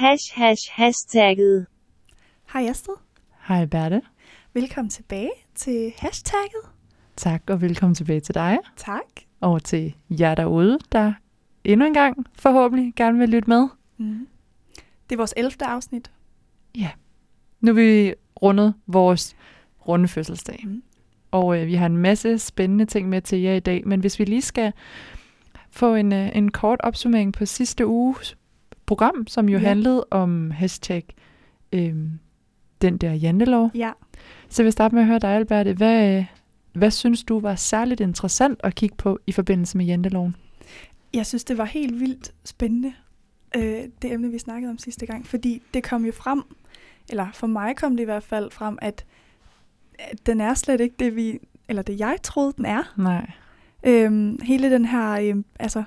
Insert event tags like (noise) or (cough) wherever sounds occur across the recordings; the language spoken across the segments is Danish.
Hash hash hashtagget. Hej Astrid. Hej Berte. Velkommen tilbage til hashtagget. Tak, og velkommen tilbage til dig. Tak. Og til jer derude, der endnu en gang forhåbentlig gerne vil lytte med. Mm. Det er vores 11. afsnit. Nu er vi rundet vores runde fødselsdag. Mm. Og øh, vi har en masse spændende ting med til jer i dag. Men hvis vi lige skal få en, øh, en kort opsummering på sidste uges program, som jo Ja. handlede om hashtag øh, den der jantelov. Ja. Så jeg vil starte med at høre dig, Alberte. Hvad, øh, hvad synes du var særligt interessant at kigge på i forbindelse med janteloven? Jeg synes, det var helt vildt spændende, øh, det emne, vi snakkede om sidste gang. Fordi det kom jo frem, eller for mig kom det i hvert fald frem, at, at den er slet ikke det, vi, eller det jeg troede, den er. Nej. Øhm, hele den her øhm, altså,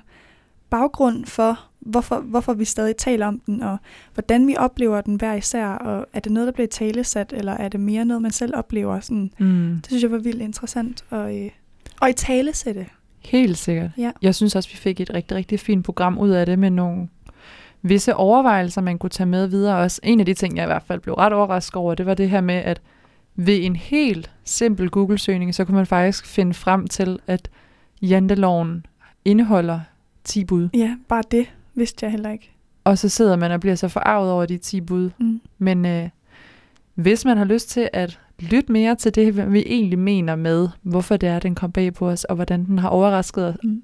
baggrund for, hvorfor, hvorfor vi stadig taler om den, og hvordan vi oplever den hver især, og er det noget, der bliver talesat, eller er det mere noget, man selv oplever? Sådan, Mm. det synes jeg var vildt interessant at, øh, at i talesætte. Helt sikkert. Ja. Jeg synes også, vi fik et rigtig, rigtig fint program ud af det med nogle visse overvejelser, man kunne tage med videre også. En af de ting, jeg i hvert fald blev ret overrasket over, det var det her med, at ved en helt simpel Google-søgning, så kunne man faktisk finde frem til, at janteloven indeholder 10 bud. Ja, bare det vidste jeg heller ikke. Og så sidder man og bliver så forarvet over de 10 bud. Mm. Men øh, hvis man har lyst til at lytte mere til det, vi egentlig mener med, hvorfor det er, den kom bag på os, og hvordan den har overrasket Mm.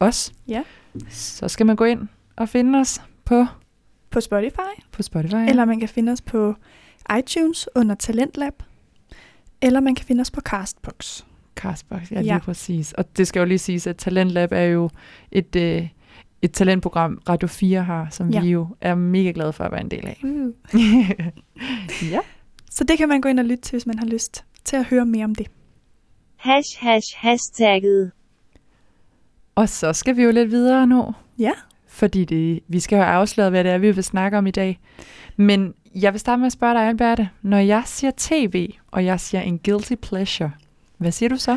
os, Ja. så skal man gå ind og finde os på, På Spotify, på Spotify. ja. eller man kan finde os på iTunes under Talentlab, eller man kan finde os på Castbox. Castbox, ja, lige ja. præcis. Og det skal jo lige siges, at Talentlab er jo et, øh, et talentprogram, Radio 4 har, som Ja. vi jo er mega glade for at være en del af. Uh. (laughs) ja. Så det kan man gå ind og lytte til, hvis man har lyst til at høre mere om det. Hash hash hashtagget. Og så skal vi jo lidt videre nu. Ja. Fordi det, vi skal jo have afsløret, hvad det er, vi vil snakke om i dag. Men jeg vil starte med at spørge dig, Alberte. Når jeg siger tv, og jeg siger en guilty pleasure, hvad siger du så?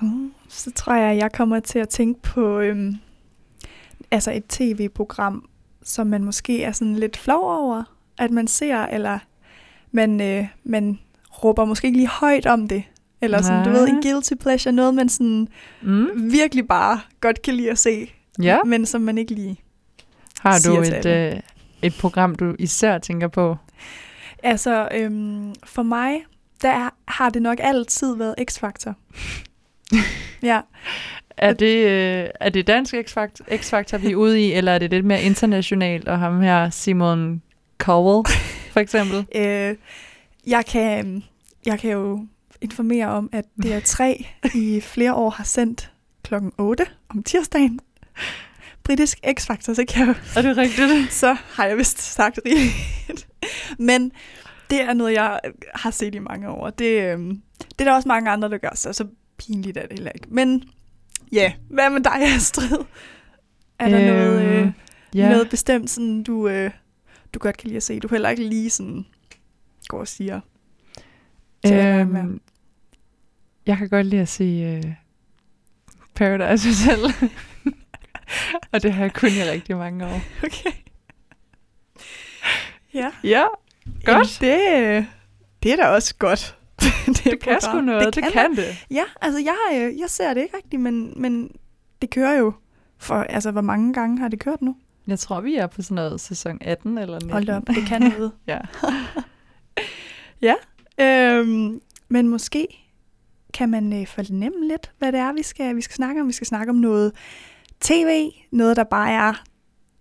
Mm, så tror jeg, at jeg kommer til at tænke på øhm, altså et tv-program, som man måske er sådan lidt flov over, at man ser, eller man, øh, man råber måske ikke lige højt om det. Eller sådan, du Nej. ved, en guilty pleasure, noget man sådan Mm. virkelig bare godt kan lide at se, Ja. men som man ikke lige... Har du et, øh, et program, du især tænker på? Altså, øhm, for mig, der er, har det nok altid været X-Factor. (laughs) ja, Er det, øh, er det dansk X-Factor, X-Factor, vi er ude i, eller er det lidt mere internationalt, og ham her Simon Cowell, for eksempel? (laughs) Øh, jeg, kan, jeg kan jo informere om, at DR3 i flere år har sendt klokken 8 om tirsdagen. Britisk X-Factor, så, kan jeg, Er det rigtigt? så har jeg vist sagt rigeligt. Men det er noget, jeg har set i mange år. Det, øhm, det er der også mange andre, der gør, så så pinligt er det heller ikke. Men ja, hvad med dig, Astrid? Er der noget, øh, Øhm, ja. noget bestemt, sådan, du, øh, du godt kan lide at se? Du heller ikke lige sådan går og siger. Øhm, jeg kan godt lide at se øh, Paradise Hotel. (laughs) og det har jeg kun i rigtig mange år. (laughs) Okay. Ja. Ja, godt. Jamen, det, øh, det er da også godt. (laughs) det, Det kan sgu noget, det, det kan det. Ja, altså jeg, øh, jeg ser det ikke rigtigt, men, men det kører jo. For altså, hvor mange gange har det kørt nu? Jeg tror, vi er på sådan noget sæson 18 eller 19. Hold op, det kan noget. (laughs) Ja. (laughs) ja, øhm, men måske kan man øh, fornemme lidt, hvad det er, vi skal, vi skal snakke om. Vi skal snakke om noget tv, noget, der bare er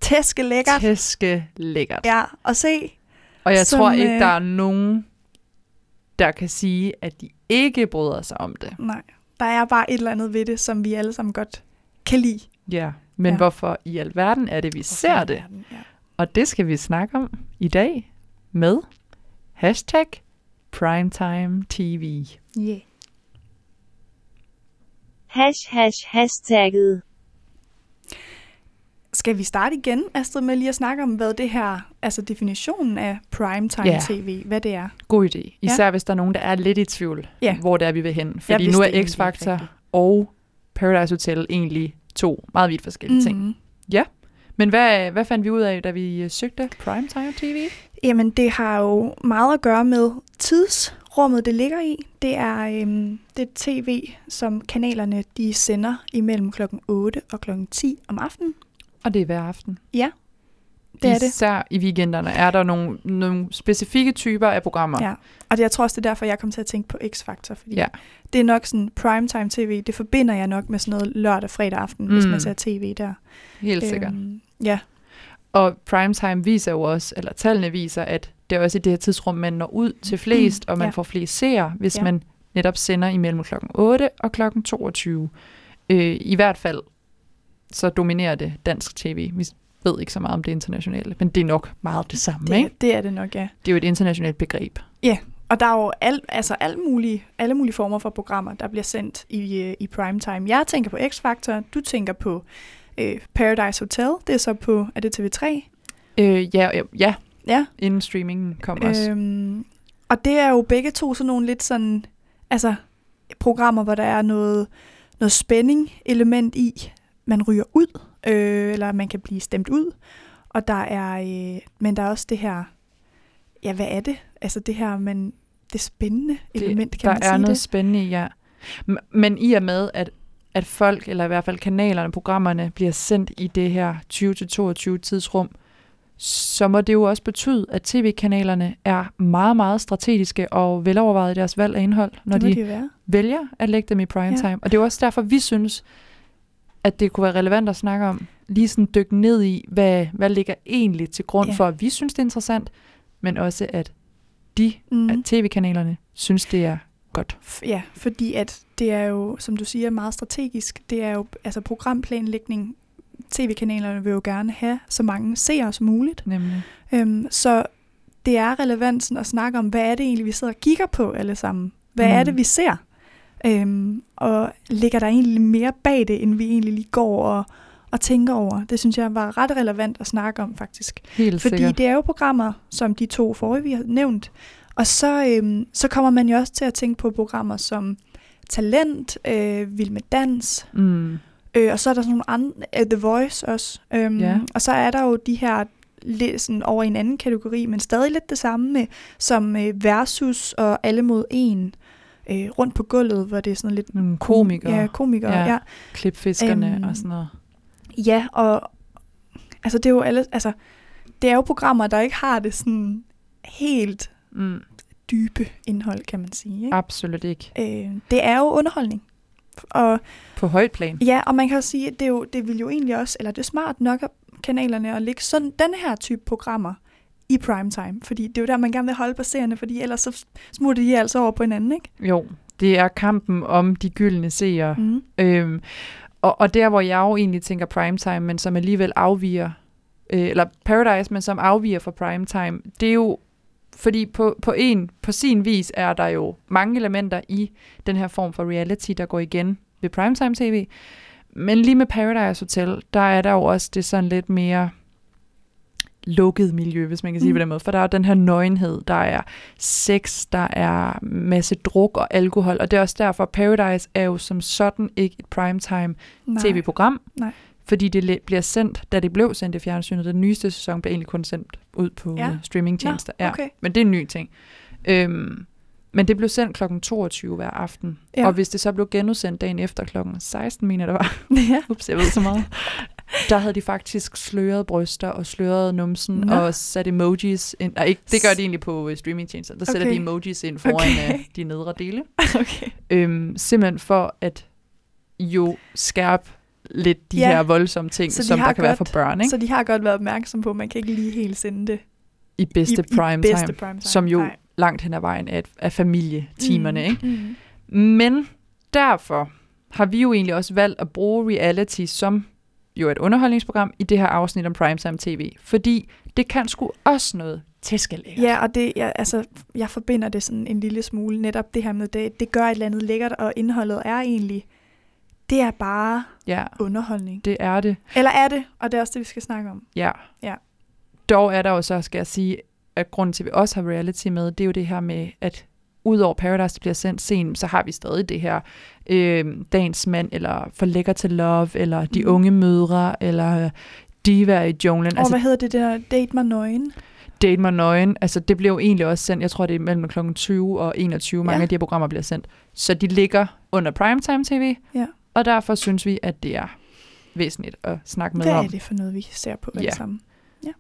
tæske lækkert. Tæske lækkert. Ja, og se. Og jeg Som, tror ikke, øh, der er nogen, der kan sige, at de ikke bryder sig om det. Nej, der er bare et eller andet ved det, som vi alle sammen godt kan lide. Ja. Men Ja. hvorfor i alverden er det, vi ser det? Ja. Og det skal vi snakke om i dag med hashtag Primetime TV. Yeah. Hash hash hashtagget. Skal vi starte igen, Astrid, med lige at snakke om, hvad det her, altså definitionen af primetime Ja. tv, hvad det er? God idé. Især ja. hvis der er nogen, der er lidt i tvivl, Ja. hvor det er, vi vil hen. Fordi nu er X-Factor og Paradise Hotel egentlig to meget vidt forskellige mm. ting. Mhm. Ja. Men hvad, hvad fandt vi ud af, da vi øh, søgte Primetime TV? Jamen, det har jo meget at gøre med tidsrummet, det ligger i. Det er øhm, det er tv, som kanalerne de sender imellem klokken 8 og klokken 10 om aftenen. Og det er hver aften. Ja, det er det. Især i weekenderne er der nogle, nogle specifikke typer af programmer. Ja. Og det, jeg tror også, det er derfor, jeg kom til at tænke på X-Factor, fordi Ja. det er nok sådan primetime tv, det forbinder jeg nok med sådan noget lørdag, fredag aften, mm. hvis Mm. man ser tv der. Helt sikkert. Øhm, ja, Og primetime viser jo også, eller tallene viser, at det er også i det her tidsrum, man når ud til flest, og man Ja. får flest seere, hvis Ja. man netop sender imellem klokken 8 og klokken 22. Øh, I hvert fald så dominerer det dansk tv. Vi ved ikke så meget om det internationale, men det er nok meget det samme. Det, ikke? det, er det nok, ja. det er jo et internationalt begreb. Og der er jo al, altså alle, mulige, alle mulige former for programmer, der bliver sendt i, øh, i primetime. Jeg tænker på X-Factor, du tænker på øh, Paradise Hotel, det er så på, er det TV3? Øh, ja, ja, ja, Ja. inden streamingen kom også. Øhm, og det er jo begge to sådan nogle lidt sådan, altså programmer, hvor der er noget, noget spænding element i. Man ryger ud, øh, eller man kan blive stemt ud. Og der er, øh, men der er også det her, ja hvad er det? Altså det her, men det spændende element, kan der man er sige noget det? spændende ja. Men i og med, at, at folk, eller i hvert fald kanalerne, programmerne, bliver sendt i det her 20-22 tidsrum, så må det jo også betyde, at tv-kanalerne er meget, meget strategiske og velovervejet i deres valg af indhold, når det de det være. vælger at lægge dem i primetime. Ja. Og det er jo også derfor, vi synes, at det kunne være relevant at snakke om, lige sådan dykke ned i, hvad, hvad ligger egentlig til grund Ja. for, at vi synes, det er interessant, men også at de, mm. at tv-kanalerne, synes, det er godt. Ja, fordi at det er jo, som du siger, meget strategisk. Det er jo altså programplanlægning. TV-kanalerne vil jo gerne have så mange seere som muligt. Nemlig. Øhm, så det er relevant sådan at snakke om, hvad er det egentlig, vi sidder og kigger på alle sammen? Hvad Mm. er det, vi ser? Øhm, og ligger der egentlig mere bag det, end vi egentlig lige går og, og tænker over? Det synes jeg var ret relevant at snakke om, faktisk. Helt Fordi sikkert. det er jo programmer, som de to forrige, vi har nævnt. Og så, øhm, så kommer man jo også til at tænke på programmer som Talent, øh, Vild med Dans, Mm. øh, og så er der sådan nogle andre, uh, The Voice også. Øhm, Ja. Og så er der jo de her sådan over i en anden kategori, men stadig lidt det samme med, som øh, Versus og Alle mod En. Øh, rundt på gulvet, hvor det er sådan lidt... Nogle komikere, Ja, komikere, Ja. ja. klipfiskerne Øhm, og sådan noget. Ja, og altså det er jo alle, altså det er jo programmer, der ikke har det sådan helt Mm. dybe indhold, kan man sige. Ikke? Absolut ikke. Øh, det er jo underholdning. Og På højt plan. ja, og man kan jo sige, at det, er jo, det vil jo egentlig også, eller det er smart nok af kanalerne at lægge sådan den her type programmer i primetime, fordi det er jo der, man gerne vil holde på seerne, fordi ellers så smutter de altså over på hinanden, ikke? Jo, det er kampen om de gyldne seere. Mm. Øhm, og, og der, hvor jeg jo egentlig tænker primetime, men som alligevel afviger, øh, eller Paradise, men som afviger fra primetime, det er jo, fordi på, på, en, på sin vis er der jo mange elementer i den her form for reality, der går igen ved primetime tv. Men lige med Paradise Hotel, der er der jo også det sådan lidt mere lukket miljø, hvis man kan sige Mm. på den måde. For der er jo den her nøgenhed, der er sex, der er masse druk og alkohol, og det er også derfor, Paradise er jo som sådan ikke et primetime Nej. tv-program, Nej. fordi det bliver sendt, da det blev sendt i fjernsynet. Den nyeste sæson bliver egentlig kun sendt ud på Ja. ja. streamingtjenester. Ja, okay. men det er en ny ting. Øhm, men det blev sendt kl. 22 hver aften. Ja. Ja. Og hvis det så blev genudsendt dagen efter kl. 16, mener jeg, det var. (laughs) ja. Ups, jeg ved så meget. (laughs) der havde de faktisk sløret bryster og sløret numsen Nå. og sat emojis ind. Nej, ikke, det gør de egentlig på øh, streamingtjenester. Der sætter Okay. de emojis ind foran Okay. okay. de nedre dele. (laughs) Okay. Øhm, simpelthen for at jo skærpe lidt de Ja. her voldsomme ting, de som der kan være godt- for børn, ikke? Så de har godt været opmærksom på, at man kan ikke lige helt sende det I bedste i, prime i bedste time, primetime. som jo Nej. langt hen ad vejen er, er familietimerne, ikke? Mm. Men derfor har vi jo egentlig også valgt at bruge reality som jo et underholdningsprogram i det her afsnit om primetime tv, fordi det kan sgu også noget tæskelækkert. Ja, og det, jeg, altså, jeg forbinder det sådan en lille smule, netop det her med, det, det gør et eller andet lækkert, og indholdet er egentlig, det er bare ja, underholdning. det er det. Eller er det, og det er også det, vi skal snakke om. Ja. Ja. Dog er der jo så, skal jeg sige, at grunden til, at vi også har reality med, det er jo det her med, at udover Paradise, der bliver sendt sent, så har vi stadig det her øh, dagens mand, eller for lækker til love, eller de Mhm. unge mødre, eller diva i junglen. Og Altså, hvad hedder det der Date mig nøgen? Date mig nøgen, altså det bliver jo egentlig også sendt, jeg tror det er mellem kl. 20 og 21, mange Ja. af de her programmer bliver sendt. Så de ligger under primetime tv, Ja. og derfor synes vi, at det er væsentligt at snakke med Hvad om. er det for noget, vi ser på alle Ja. sammen? Ja.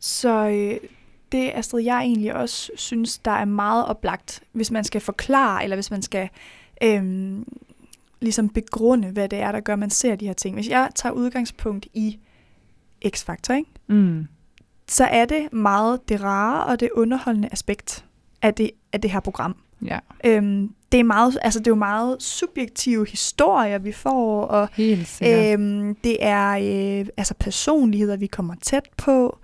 Så øh, det, Astrid, jeg egentlig også synes, der er meget oplagt, hvis man skal forklare, eller hvis man skal øhm, ligesom begrunde, hvad det er, der gør, at man ser de her ting. Hvis jeg tager udgangspunkt i X-Factor, ikke? Mm. så er det meget det rare og det underholdende aspekt af det, af det her program. Ja, Øhm, det, er meget, altså, det er jo meget subjektive historier, vi får, og. Øhm, det er øh, altså personligheder, vi kommer tæt på.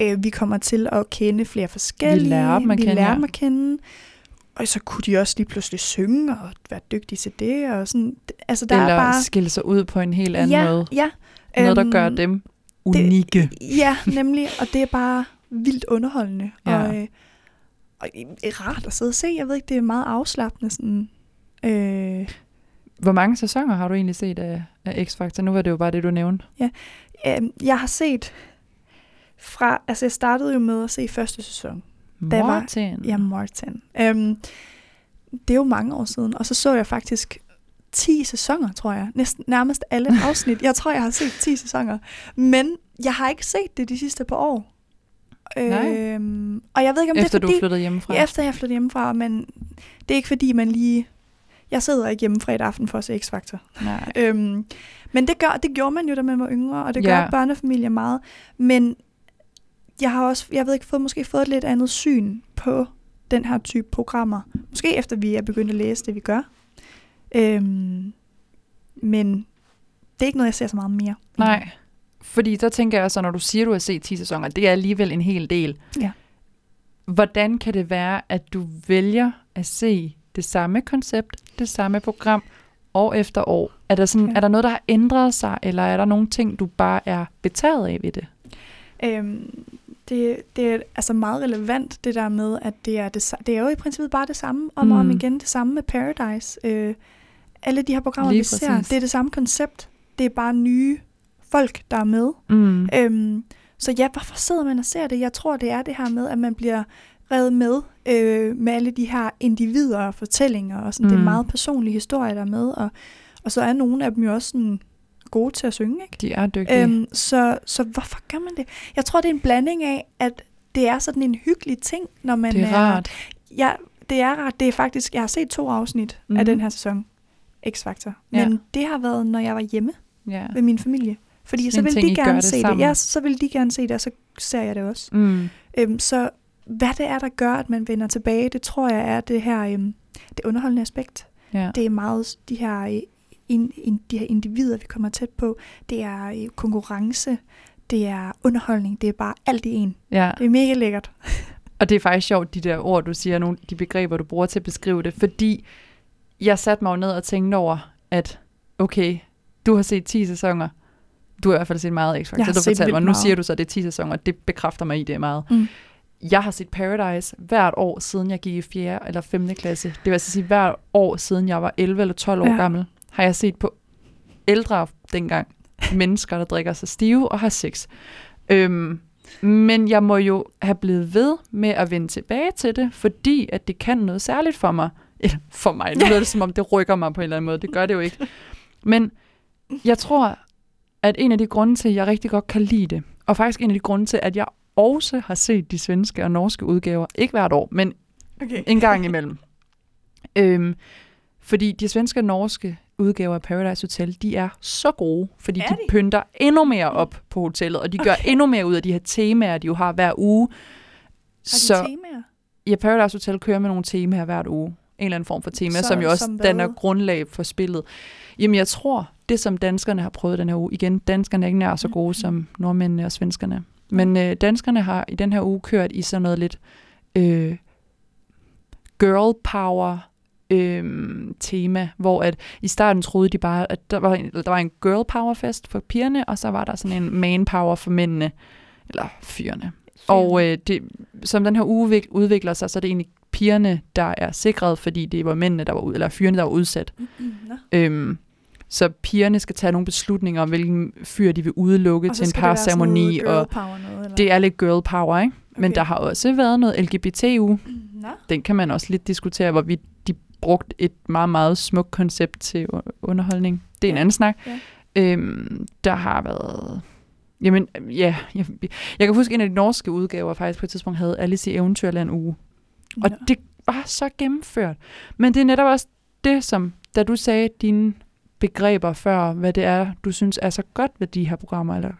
Øh, vi kommer til at kende flere forskellige. Vi lærer dem at vi kende, lærer ja. dem at kende. Og så kunne de også lige pludselig synge og være dygtige til det. Og sådan. Altså, der Eller er bare... skille sig ud på en helt anden ja, måde. Ja, Noget, der Øhm, gør dem unikke. Ja, nemlig. Og det er bare vildt underholdende. (laughs) Ja. Og, øh, og øh, rart at sidde og se. Jeg ved ikke, det er meget afslappende. Sådan, øh, Hvor mange sæsoner har du egentlig set af, af X-Factor? Nu var det jo bare det, du nævnte. øh, jeg har set fra... Altså, jeg startede jo med at se første sæson. Da var- Martin. Ja, Martin. Øhm, det er jo mange år siden, og så så jeg faktisk 10 sæsoner, tror jeg. Næsten, nærmest alle (laughs) afsnit. Jeg tror, jeg har set 10 sæsoner. Men jeg har ikke set det de sidste par år. Nej. Øhm, og jeg ved ikke, om Efter det er du fordi... flyttede hjemmefra. Ja, efter jeg flyttede hjemmefra, men det er ikke fordi, man lige... Jeg sidder ikke hjemme fredag aften for at se X-Factor. Nej. Øhm, men det, gør, det gjorde man jo, da man var yngre, og det gør Ja. børnefamilier meget. Men jeg har også, jeg ved ikke, fået, måske fået et lidt andet syn på den her type programmer. Måske efter vi er begyndt at læse det, vi gør. Øhm, men det er ikke noget, jeg ser så meget mere. Nej. Fordi der tænker jeg så, når du siger, du har set 10 sæsoner, det er alligevel en hel del. Ja. Hvordan kan det være, at du vælger at se det samme koncept, det samme program, år efter år? Er der, sådan, Ja. er der noget, der har ændret sig, eller er der nogle ting, du bare er betaget af ved det? Øhm, det, det er altså meget relevant, det der med, at det er, det, det er jo i princippet bare det samme om og om Mm. igen. Det samme med Paradise. Øh, alle de her programmer, Lige vi ser, præcis. det er det samme koncept. Det er bare nye folk, der er med. Mm. Øhm, så ja, hvorfor sidder man og ser det? Jeg tror, det er det her med, at man bliver revet med øh, med alle de her individer og fortællinger. Og sådan. Mm. Det er Mm. meget personlige historier, der er med. Og, og så er nogle af dem jo også sådan gode til at synge, ikke? De er dygtige. Øhm, så, så hvorfor gør man det? Jeg tror, det er en blanding af, at det er sådan en hyggelig ting, når man det er rart. Ja, det er rart. Det er faktisk, jeg har set to afsnit mm. af Mhm. den her sæson, X-Factor. Ja. Men det har været, når jeg var hjemme Ja. ved min familie. Fordi så vil de gerne det se sammen. det. Ja, så vil de gerne se det, og så ser jeg det også. Mm. Øhm, så hvad det er, der gør, at man vender tilbage, det tror jeg er det her øhm, det underholdende aspekt. Ja. Det er meget de her, øh, in, in, de her individer, vi kommer tæt på. Det er øh, konkurrence, det er underholdning, det er bare alt i en. ja. Det er mega lækkert. (laughs) Og det er faktisk sjovt, de der ord, du siger, nogle de begreber, du bruger til at beskrive det, fordi jeg satte mig jo ned og tænkte over, at okay, du har set 10 sæsoner, du har i hvert fald set meget X-Factor, du fortalte mig, nu siger du så, at det er 10 sæsoner, det bekræfter mig i, det meget. Mm. Jeg har set Paradise hvert år, siden jeg gik i 4. eller 5. klasse. Det vil altså sige, hvert år, siden jeg var 11 eller 12 år Ja. gammel, har jeg set på ældre dengang mennesker, der drikker sig stive og har sex. Øhm, men jeg må jo have blevet ved med at vende tilbage til det, fordi at det kan noget særligt for mig. Eller for mig. Nu lyder det som om, det rykker mig på en eller anden måde. Det gør det jo ikke. Men jeg tror, at en af de grunde til, at jeg rigtig godt kan lide det, og faktisk en af de grunde til, at jeg også har set de svenske og norske udgaver, ikke hvert år, men Okay. en gang imellem. øhm, fordi de svenske og norske udgaver af Paradise Hotel, de er så gode, fordi Er de, de? pynter endnu mere op på hotellet, og de gør endnu mere ud af de her temaer, de jo har hver uge. Har de Så temaer? ja, Paradise Hotel kører med nogle temaer hvert uge. En eller anden form for tema, Så- som jo også som danner grundlag for spillet. Jamen, jeg tror, det som danskerne har prøvet den her uge, igen, danskerne er ikke nær så gode Mhm. som nordmændene og svenskerne. Men øh, danskerne har i den her uge kørt i sådan noget lidt øh, girl power øh, tema, hvor at i starten troede de bare, at der var, en, der var en girl power fest for pigerne, og så var der sådan en man power for mændene, eller fyrene. Og øh, det, som den her uge vik- udvikler sig, så er det egentlig pigerne, der er sikret, fordi det var mændene, der var ud, eller fyrene, der var udsat. Mm, nå. Øhm, Så pigerne skal tage nogle beslutninger om, hvilken fyr de vil udelukke Og til en parceremoni. Og noget, eller? det er lidt girl power, ikke? Men Okay. der har også været noget LGBT-uge. Nå. Den kan man også lidt diskutere, hvorvidt brugt et meget, meget smukt koncept til underholdning. Det er en Ja. anden snak. Ja. Øhm, der har været... Jamen, ja, jeg, jeg kan huske, en af de norske udgaver faktisk på et tidspunkt havde Alice i Eventyrland uge. Og Nå. det var så gennemført. Men det er netop også det, som, da du sagde dine begreber før, hvad det er, du synes er så godt ved de her programmer, eller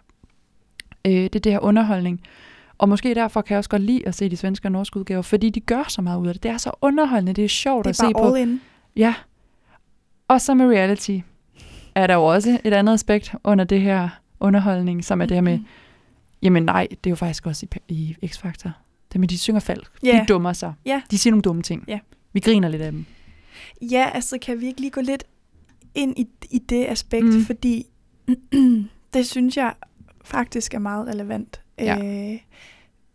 øh, det er det her underholdning. Og måske derfor kan jeg også godt lide at se de svenske og norske udgaver, fordi de gør så meget ud af det. Det er så underholdende, det er sjovt det at er se bare på. all in. Ja. Og så med reality er der jo også et andet aspekt under det her underholdning, som er det her med, jamen nej, det er jo faktisk også i, i X-Factor. Det med, de synger falsk. Ja. De dummer sig. Ja. De siger nogle dumme ting. Ja. Vi griner lidt af dem. Ja, altså kan vi ikke lige gå lidt ind i, i det aspekt, mm. fordi (clears throat) det synes jeg faktisk er meget relevant. Ja. Øh,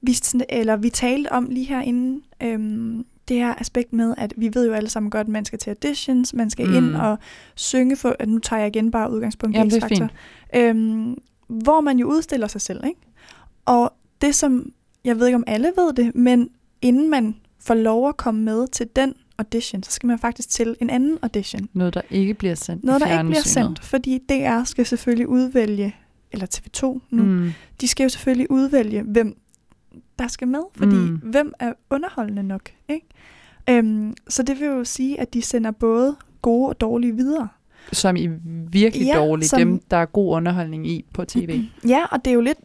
vi, eller vi talte om lige herinde, øhm, det her aspekt med, at vi ved jo alle sammen godt, at man skal til auditions, man skal Mm. ind og synge for, at nu tager jeg igen bare udgangspunkt i er X-Factor, øhm, hvor man jo udstiller sig selv, ikke? Og det som, jeg ved ikke om alle ved det, men inden man får lov at komme med til den audition, så skal man faktisk til en anden audition. Noget, der ikke bliver sendt Noget, der ikke bliver sendt, fordi DR skal selvfølgelig udvælge, eller TV2 nu. Mm. de skal jo selvfølgelig udvælge, hvem der skal med, fordi Mm. hvem er underholdende nok, ikke? Øhm, så det vil jo sige, at de sender både gode og dårlige videre. Som i virkelig Ja, dårligt. som- Dem, der er god underholdning i på tv. (clears throat) Ja, og det er jo lidt,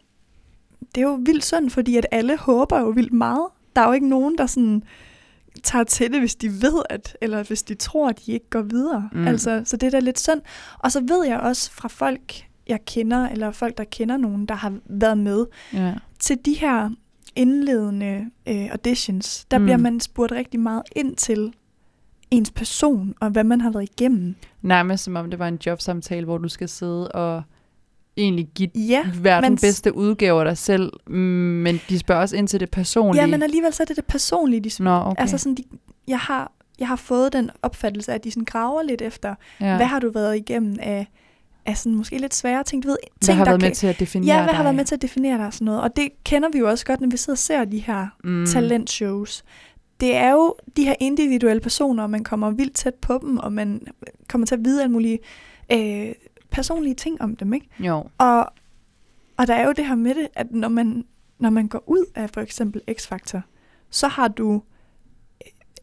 det er jo vildt synd, fordi at alle håber jo vildt meget. Der er jo ikke nogen, der sådan tager til det, hvis de ved, at, eller hvis de tror, at de ikke går videre. Mm. Altså, så det er da lidt synd. Og så ved jeg også fra folk, jeg kender, eller folk, der kender nogen, der har været med, Ja. til de her indledende øh, auditions, der Mm. bliver man spurgt rigtig meget ind til ens person, og hvad man har været igennem. Nærmest som om det var en jobsamtale, hvor du skal sidde og egentlig give Ja, være den bedste udgave af dig selv, mm, men de spørger også ind til det personlige. ja men alligevel så er det det personlige, de Nå, okay. Altså sådan, de, jeg, har, jeg har fået den opfattelse at de sådan graver lidt efter, ja. hvad har du været igennem af, af sådan måske lidt svære ting, du ved, ting, hvad har der været kan, med til at definere Ja, hvad dig? har været med til at definere dig og sådan noget. Og det kender vi jo også godt, når vi sidder og ser de her mm. mm. talentshows. Det er jo de her individuelle personer, og man kommer vildt tæt på dem, og man kommer til at vide alle mulige øh, personlige ting om dem, ikke? Jo, Og, og der er jo det her med det, at når man, når man går ud af for eksempel X-Factor, så har du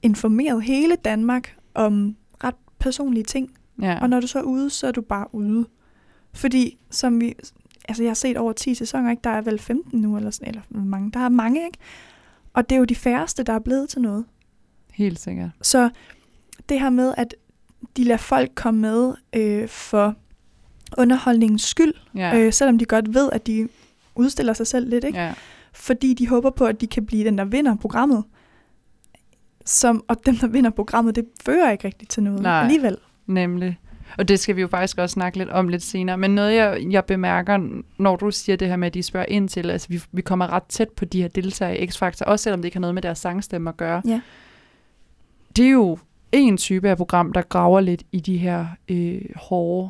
informeret hele Danmark om ret personlige ting. Ja. Og når du så er ude, så er du bare ude. Fordi, som vi... Altså, jeg har set over 10 sæsoner, ikke? Der er vel 15 nu, eller, sådan, eller mange. Der er mange, ikke? Og det er jo de færreste, der er blevet til noget. helt sikkert. Så det her med, at de lader folk komme med øh, for underholdningens skyld, Ja. øh, selvom de godt ved, at de udstiller sig selv lidt, ikke? ja. fordi de håber på, at de kan blive den, der vinder programmet. Som, og dem, der vinder programmet, det fører ikke rigtigt til noget Nej. alligevel. Nemlig. Og det skal vi jo faktisk også snakke lidt om lidt senere. Men noget, jeg, jeg bemærker, når du siger det her med, at de spørger ind til, altså vi, vi kommer ret tæt på de her deltagere i X-Factor, også selvom det ikke har noget med deres sangstemme at gøre. Ja. Det er jo en type af program, der graver lidt i de her øh, hårde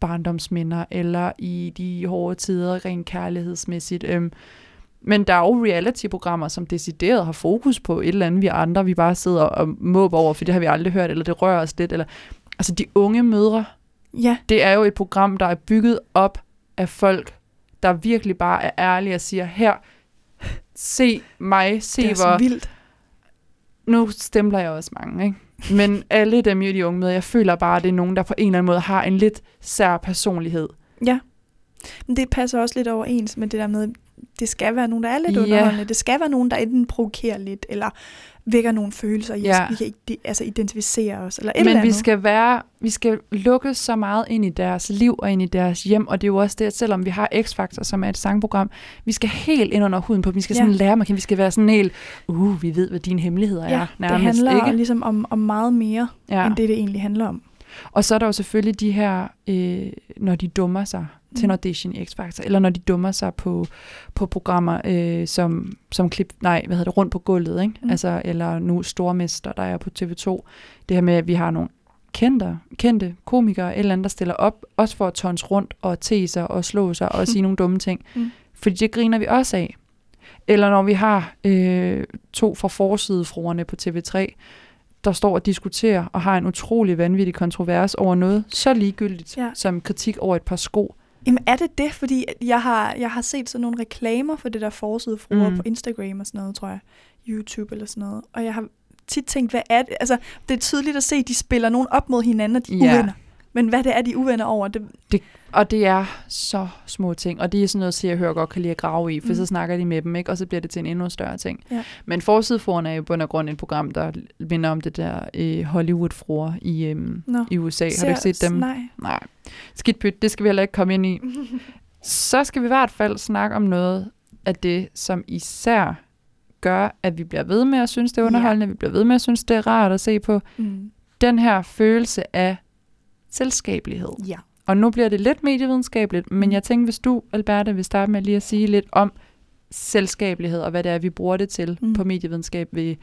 barndomsminder, eller i de hårde tider, rent kærlighedsmæssigt. Øhm, men der er jo reality-programmer, som decideret har fokus på et eller andet, vi andre, vi bare sidder og måber over, for det har vi aldrig hørt, eller det rører os lidt. Eller, altså de unge mødre, Ja, det er jo et program, der er bygget op af folk, der virkelig bare er ærlige og siger, her, se mig, se det er hvor... så vildt. Nu stempler jeg også mange, ikke? Men alle dem i de unge møder, jeg føler bare, at det er nogen, der på en eller anden måde har en lidt sær personlighed. Ja. Men det passer også lidt overens med det der med, det skal være nogen, der er lidt Ja. underholdende. Det skal være nogen, der enten provokerer lidt, eller vækker nogle følelser i os. Ja. Vi kan ikke altså, identificere os, eller et eller Men vi andet. skal være, vi skal lukke så meget ind i deres liv og ind i deres hjem, og det er jo også det, at selvom vi har X-Factor, som er et sangprogram, vi skal helt ind under huden på dem. Vi skal Ja. sådan lære dem, vi skal være sådan helt, uh, vi ved, hvad dine hemmeligheder ja, er. det Nærmest, handler ikke? ligesom om, om meget mere, ja. end det, det egentlig handler om. Og så er der jo selvfølgelig de her, øh, når de dummer sig til en Mm. audition i X-Factor, eller når de dummer sig på, på programmer øh, som, som klip, nej, hvad hedder det, rundt på gulvet, ikke? Mm. Mm. Altså, eller nu Stormester, der er på TV2. Det her med, at vi har nogle kendte, kendte komikere, eller andet, der stiller op, også for at tons rundt og te sig og slå sig og (laughs) sige nogle dumme ting. Mm. Fordi det griner vi også af. Eller når vi har øh, to fra forsidefruerne på TV3, der står og diskuterer og har en utrolig vanvittig kontrovers over noget så ligegyldigt Ja. som kritik over et par sko. Jamen er det det? Fordi jeg har, jeg har set sådan nogle reklamer for det der forside fruer Mm. på Instagram og sådan noget, tror jeg. YouTube eller sådan noget. Og jeg har tit tænkt, hvad er det? Altså, det er tydeligt at se, at de spiller nogen op mod hinanden, og de er Ja. uvenner. Men hvad det er, de er uvenner over, det, Og det er så små ting, og det er sådan noget, Se og Hør godt kan lide at grave i, for mm. Så snakker de med dem, ikke? og så bliver det til en endnu større ting. Ja. Men Forsideforen er jo bund og grund et program, der minder om det der øh, Hollywood-fruer i, øhm, Nå. i USA. Har du ikke set dem? Nej. Nej. Skidt pyt, det skal vi heller ikke komme ind i. (laughs) Så skal vi i hvert fald snakke om noget af det, som især gør, at vi bliver ved med at synes, det er Ja. underholdende, vi bliver ved med at synes, det er rart at se på. Mm. Den her følelse af selskabelighed. Ja. Og nu bliver det lidt medievidenskabeligt, men Mm. jeg tænker, hvis du, Alberta, vil starte med lige at sige lidt om selskabelighed, og hvad det er, vi bruger det til mm. Mm. på medievidenskab ved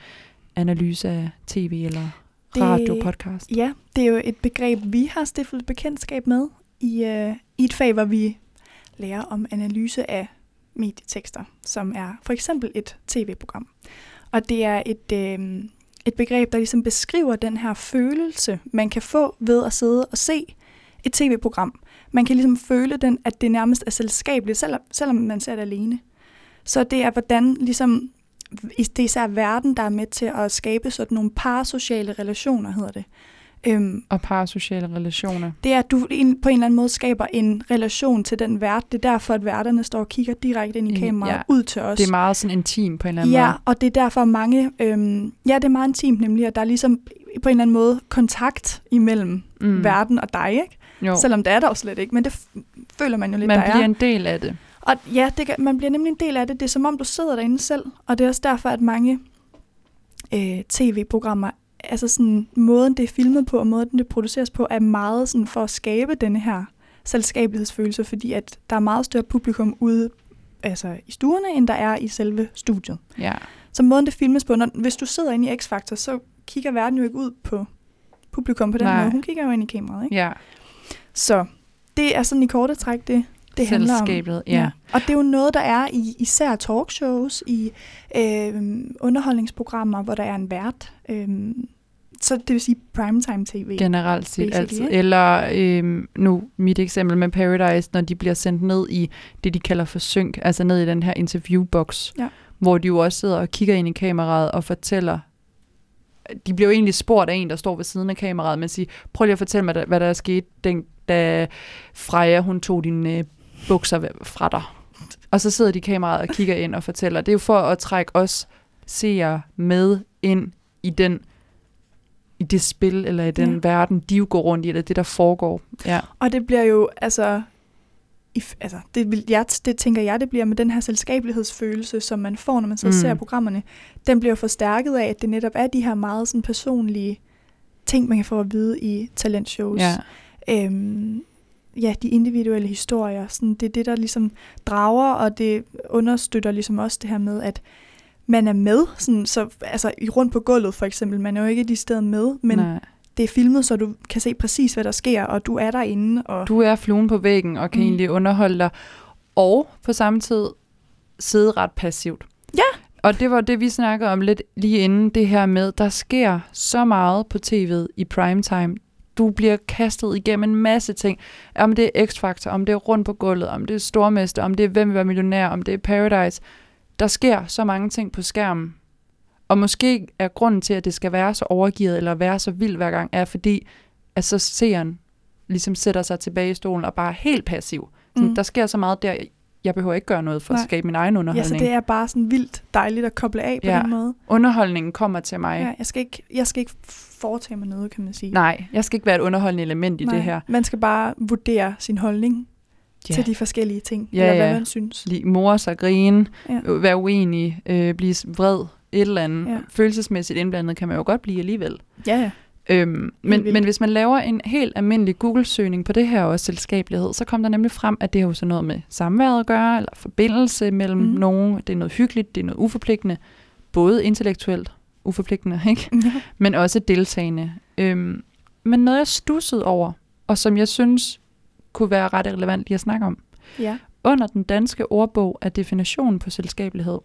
analyse af tv eller Det- radio, podcast. Ja, det er jo et begreb, vi har stiftet bekendtskab med i, øh, i et fag, hvor vi lærer om analyse af medietekster, som er for eksempel et tv-program. Og det er et, øh, et begreb, der ligesom beskriver den her følelse, man kan få ved at sidde og se et tv-program. Man kan ligesom føle den, at det nærmest er selskabeligt, selvom, selvom man ser det alene. Så det er, hvordan ligesom, det er især verden, der er med til at skabe sådan nogle parasociale relationer, hedder det. Øhm, Og parasociale relationer. det er, at du en- på en eller anden måde skaber en relation til den vært. Det er derfor, at værterne står og kigger direkte ind i kameraet, ja. ja. ud til os. Det er meget sådan intim på en eller anden Ja, måde. og det er derfor mange... Øhm, ja, det er meget intimt nemlig, at der er ligesom på en eller anden måde kontakt imellem mm. verden og dig, ikke? Jo. Selvom det er der jo slet ikke, men det føler man jo lidt, Man der bliver er. en del af det. Og ja, det man bliver nemlig en del af det. Det er som om, du sidder derinde selv. Og det er også derfor, at mange øh, tv-programmer, altså sådan måden, det er filmet på, og måden, det produceres på, er meget sådan for at skabe denne her selskabelighedsfølelse, fordi at der er meget større publikum ude altså i stuerne, end der er i selve studiet. Ja. Så måden, det filmes på, når, hvis du sidder inde i X-Factor, så kigger verden jo ikke ud på publikum på den Nej. måde. Hun kigger jo ind i kameraet, ikke? ja. Så det er sådan i korte træk, det, det handler om. Selskabet, ja. Og det er jo noget, der er i især talkshows, i øh, underholdningsprogrammer, hvor der er en vært. Øh, så det vil sige primetime tv. Generelt set altid. ikke? Eller øhm, nu mit eksempel med Paradise, når de bliver sendt ned i det, de kalder for synk, altså ned i den her interviewbox, Ja. hvor de jo også sidder og kigger ind i kameraet og fortæller, de bliver jo egentlig spurgt af en, der står ved siden af kameraet, men siger, prøv lige at fortælle mig, hvad der er sket, den, da Freja, hun tog dine øh, bukser fra dig. Og så sidder de i kameraet og kigger ind og fortæller. Det er jo for at trække os seere med ind i den i det spil, eller i den Ja. verden, de jo går rundt i, eller det, der foregår. Ja. Og det bliver jo, altså, i, altså det, vil, jeg, det tænker jeg, det bliver med den her selskabelighedsfølelse, som man får, når man så mm. ser programmerne. Den bliver forstærket af, at det netop er de her meget sådan, personlige ting, man kan få at vide i talentshows. ja. øhm, ja, de individuelle historier. Sådan, det er det, der ligesom drager, og det understøtter ligesom også det her med, at man er med, sådan, så, altså i rundt på gulvet for eksempel, man er jo ikke de steder med, men Nej. Det er filmet, så du kan se præcis, hvad der sker, og du er derinde. Og, Du er fluen på væggen og kan. Mm. egentlig underholde dig, og på samme tid sidde ret passivt. Ja. Og det var det, vi snakkede om lidt lige inden det her med, der sker så meget på tv'et i primetime. Du bliver kastet igennem en masse ting. Om det er X-Factor, om det er rundt på gulvet, om det er Stormester, om det er Hvem vil være millionær, om det er Paradise. Der sker så mange ting på skærmen. Og måske er grunden til, at det skal være så overgivet, eller være så vild hver gang, er fordi, at så seeren ligesom sætter sig tilbage i stolen og bare er helt passiv. Så Mm. Der sker så meget der. Jeg behøver ikke gøre noget for Nej. at skabe min egen ja, underholdning. så det er bare sådan vildt dejligt at koble af på Ja. den måde. Underholdningen kommer til mig. Ja, jeg, skal ikke, jeg skal ikke foretage mig noget, kan man sige. Nej, jeg skal ikke være et underholdende element i Nej. det her. Man skal bare vurdere sin holdning Ja. til de forskellige ting, Ja, eller hvad ja. man synes. Lige mor sig, grine, Ja. ja. være uenig, øh, blive vred, et eller andet. Ja. Ja. Følelsesmæssigt indblandet kan man jo godt blive alligevel. Ja, ja. Øhm, men, men hvis man laver en helt almindelig Google-søgning på det her også selskabelighed, så kommer der nemlig frem, at det har jo så noget med samværet at gøre, eller forbindelse mellem mm. nogen. Det er noget hyggeligt, det er noget uforpligtende. Både intellektuelt uforpligtende, (laughs) ikke? ja. (laughs) men også deltagende. Øhm, men noget jeg stussede over, og som jeg synes kunne være ret relevant lige at snakke om. Ja. Under den danske ordbog af definitionen på selskabelighed,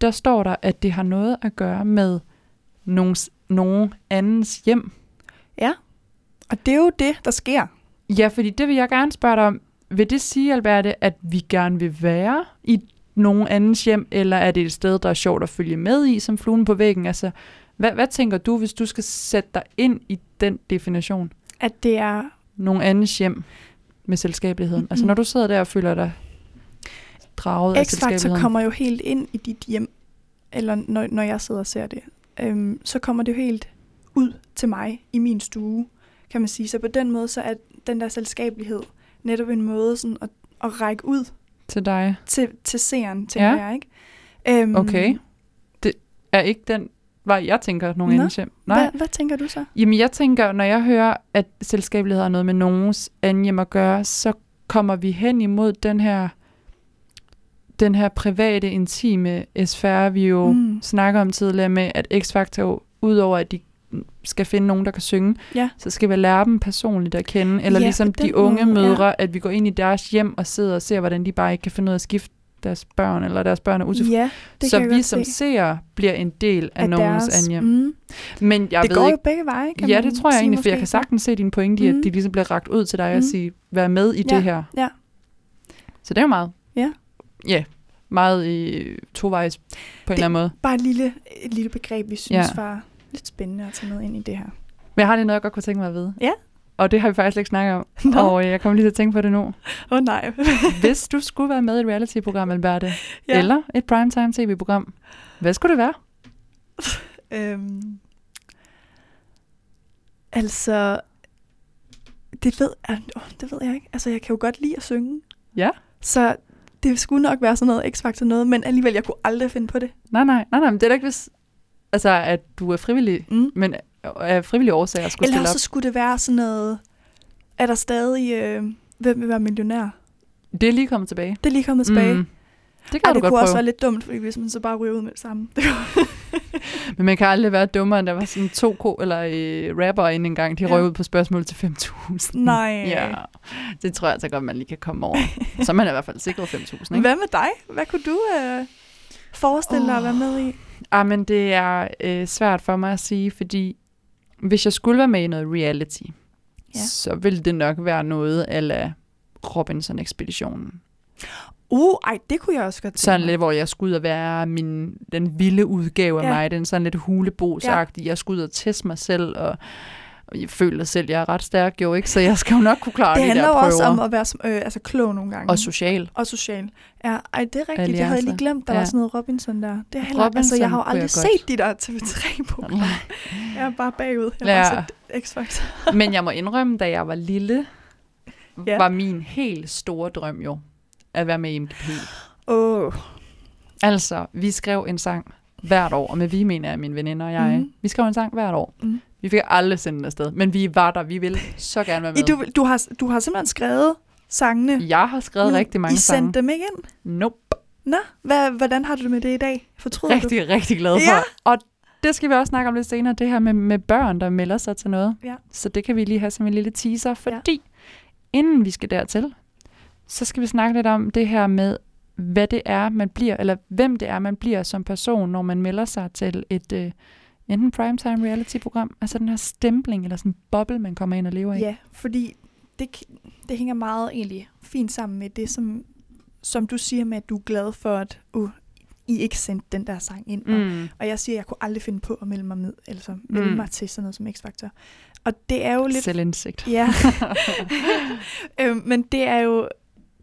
der står der, at det har noget at gøre med nogens, nogen andens hjem. Og det er jo det, der sker. Ja, fordi det vil jeg gerne spørge dig om. Vil det sige, Alberte, at vi gerne vil være i nogen andens hjem, eller er det et sted, der er sjovt at følge med i, som fluen på væggen? Altså, hvad, hvad tænker du, hvis du skal sætte dig ind i den definition? At det er Nogen andens hjem med selskabeligheden. Mm-hmm. Altså, når du sidder der og føler dig draget af X-Factor selskabeligheden. kommer jo helt ind i dit hjem, eller når, når jeg sidder og ser det, øhm, så kommer det jo helt ud til mig i min stue, kan man sige. Så på den måde, så er den der selskabelighed netop en måde sådan at, at række ud til dig. til, til seeren, tænker Ja. jeg, ikke? Øhm, Okay. Det er ikke den vej, jeg tænker, nogen Nå, hjem. Nej. Hvad, hvad tænker du så? Jamen, jeg tænker, når jeg hører, at selskabelighed har noget med nogens anden hjem at gøre, så kommer vi hen imod den her, den her private, intime sfære, vi jo Mm. snakker om tidligere med, at X-Factor, udover at de skal finde nogen, der kan synge, Ja. så skal vi lære dem personligt at kende. Eller Ja, ligesom de unge måde, ja. mødre, at vi går ind i deres hjem og sidder og ser, hvordan de bare ikke kan finde ud af at skifte deres børn, eller deres børn er utilfredse. Ja, det så vi som se. seere bliver en del af, Af nogens deres-. Mm. Men jeg det ved går ikke, jo begge veje, kan ja, det tror jeg egentlig, for jeg kan sagtens se din pointe i, at Mm. de ligesom bliver ragt ud til dig og Mm. sige, vær med i Ja, det her. ja. Så det er jo meget. Ja. Ja, meget i tovejs på en Det- eller anden måde. Bare et lille, et lille begreb, vi synes Ja. var lidt spændende at tage med ind i det her. Men jeg har lige noget, jeg godt kunne tænke mig at vide. Ja. Og det har vi faktisk ikke snakket om. (laughs) Nå. Og øh, jeg kommer lige til at tænke på det nu. Åh oh, nej. (laughs) Hvis du skulle være med i et reality-program, Alberte, Ja. ja. eller et primetime tv-program, hvad skulle det være? (laughs) Øhm, altså, det ved, jeg, oh, det ved jeg ikke. Altså, jeg kan jo godt lide at synge. Ja. Så det skulle nok være sådan noget X-Factor noget, men alligevel, jeg kunne aldrig finde på det. Nej, nej, nej, nej, men det er da ikke hvis... Altså, at du er frivillig, Mm. men af frivillige årsager skulle Eller stille så skulle det være sådan noget, er der stadig, øh, hvem vil være millionær? Det er lige kommet tilbage. Det er lige kommet tilbage. Mm. Det kan Ej, du det godt kunne prøve. også være lidt dumt, fordi hvis man så bare ryger ud med det samme. Det. (laughs) Men man kan aldrig være dummere, end der var sådan to ko eller øh, rapper inden en gang. De Ja. røg ud på spørgsmål til 5.000. Nej. Ja, det tror jeg altså godt, man lige kan komme over. Så er man i hvert fald sikret 5.000, ikke? Hvad med dig? Hvad kunne du øh, forestille dig at være med i? Ah, men det er øh, svært for mig at sige, fordi hvis jeg skulle være med i noget reality, Ja. ja. så ville det nok være noget ala Robinson-ekspeditionen. Uh, ej, det kunne jeg også godt Sådan lidt, hvor jeg skulle ud og være min, den vilde udgave af Ja. mig. Den sådan lidt hulebosagtig. Jeg skulle ud og teste mig selv, og, jeg føler selv, jeg er ret stærk jo, ikke? Så jeg skal jo nok kunne klare Det de handler der prøver. også om at være øh, altså, klog nogle gange. og social. og social. Ja, ej, det er rigtigt. Det havde jeg lige Alliancer. glemt, der ja. var Ja. sådan noget Robinson der. Det er heller, altså, jeg har jo Robinson aldrig jeg set de der TV3-programmer. (laughs) Jeg er bare bagud. Jeg har Ja. set X-Factor. Men jeg må indrømme, da jeg var lille, Ja. ja. var min helt store drøm jo at være med i MGP. Åh, oh, Altså, vi skrev en sang hvert år, og med vi mener jeg mine veninder og jeg. Mm. Vi skrev en sang hvert år. Mhm. Vi fik aldrig sendt den afsted, men vi var der. Vi ville så gerne være med. du, du, har, du har simpelthen skrevet sangene. Jeg har skrevet Nu, rigtig mange I sange. sendte dem ikke ind? Nope. Nå, hvad, hvordan har du det med det i dag? Fortryder du? Rigtig, rigtig glad for. Ja. Og det skal vi også snakke om lidt senere, det her med, med børn, der melder sig til noget. Ja. Så det kan vi lige have som en lille teaser, fordi inden vi skal dertil, så skal vi snakke lidt om det her med, hvad det er, man bliver, eller hvem det er, man bliver som person, når man melder sig til et øh, enten primetime reality-program, altså den her stempling, eller sådan en boble, man kommer ind og lever i. Ja, fordi det, det hænger meget egentlig fint sammen med det, som, som du siger med, at du er glad for, at uh, I ikke sendte den der sang ind. Og, Mm. og jeg siger, at jeg kunne aldrig finde på at melde mig med, altså melde Mm. mig til sådan noget som X-Factor. Og det er jo lidt... Selvindsigt. Ja. (laughs) (laughs) øhm, men det er jo...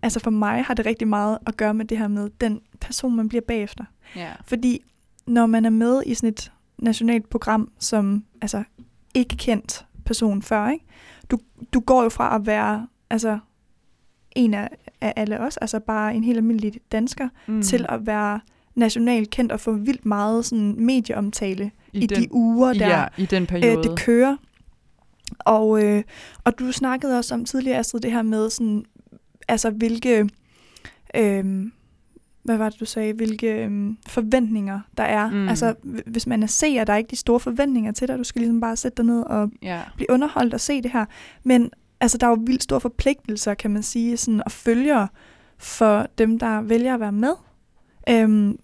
Altså for mig har det rigtig meget at gøre med det her med den person, man bliver bagefter. Ja. Fordi når man er med i sådan et nationalt program, som altså ikke kendt person før, ikke? Du, du går jo fra at være altså en af, af alle os, altså bare en helt almindelig dansker, Mm. mm. til at være nationalt kendt og få vildt meget sådan medieomtale i, i den, de uger, der ja, i den periode. øh, det kører. Og, øh, og du snakkede også om tidligere, Astrid, det her med, sådan, altså hvilke, øh, hvad var det, du sagde, hvilke øhm, forventninger der er. Mm. Altså, hv- hvis man er seer, der er ikke de store forventninger til dig. Du skal ligesom bare sætte dig ned og Ja. blive underholdt og se det her. Men altså, der er jo vildt store forpligtelser, kan man sige, sådan, og følger for dem, der vælger at være med. Øhm,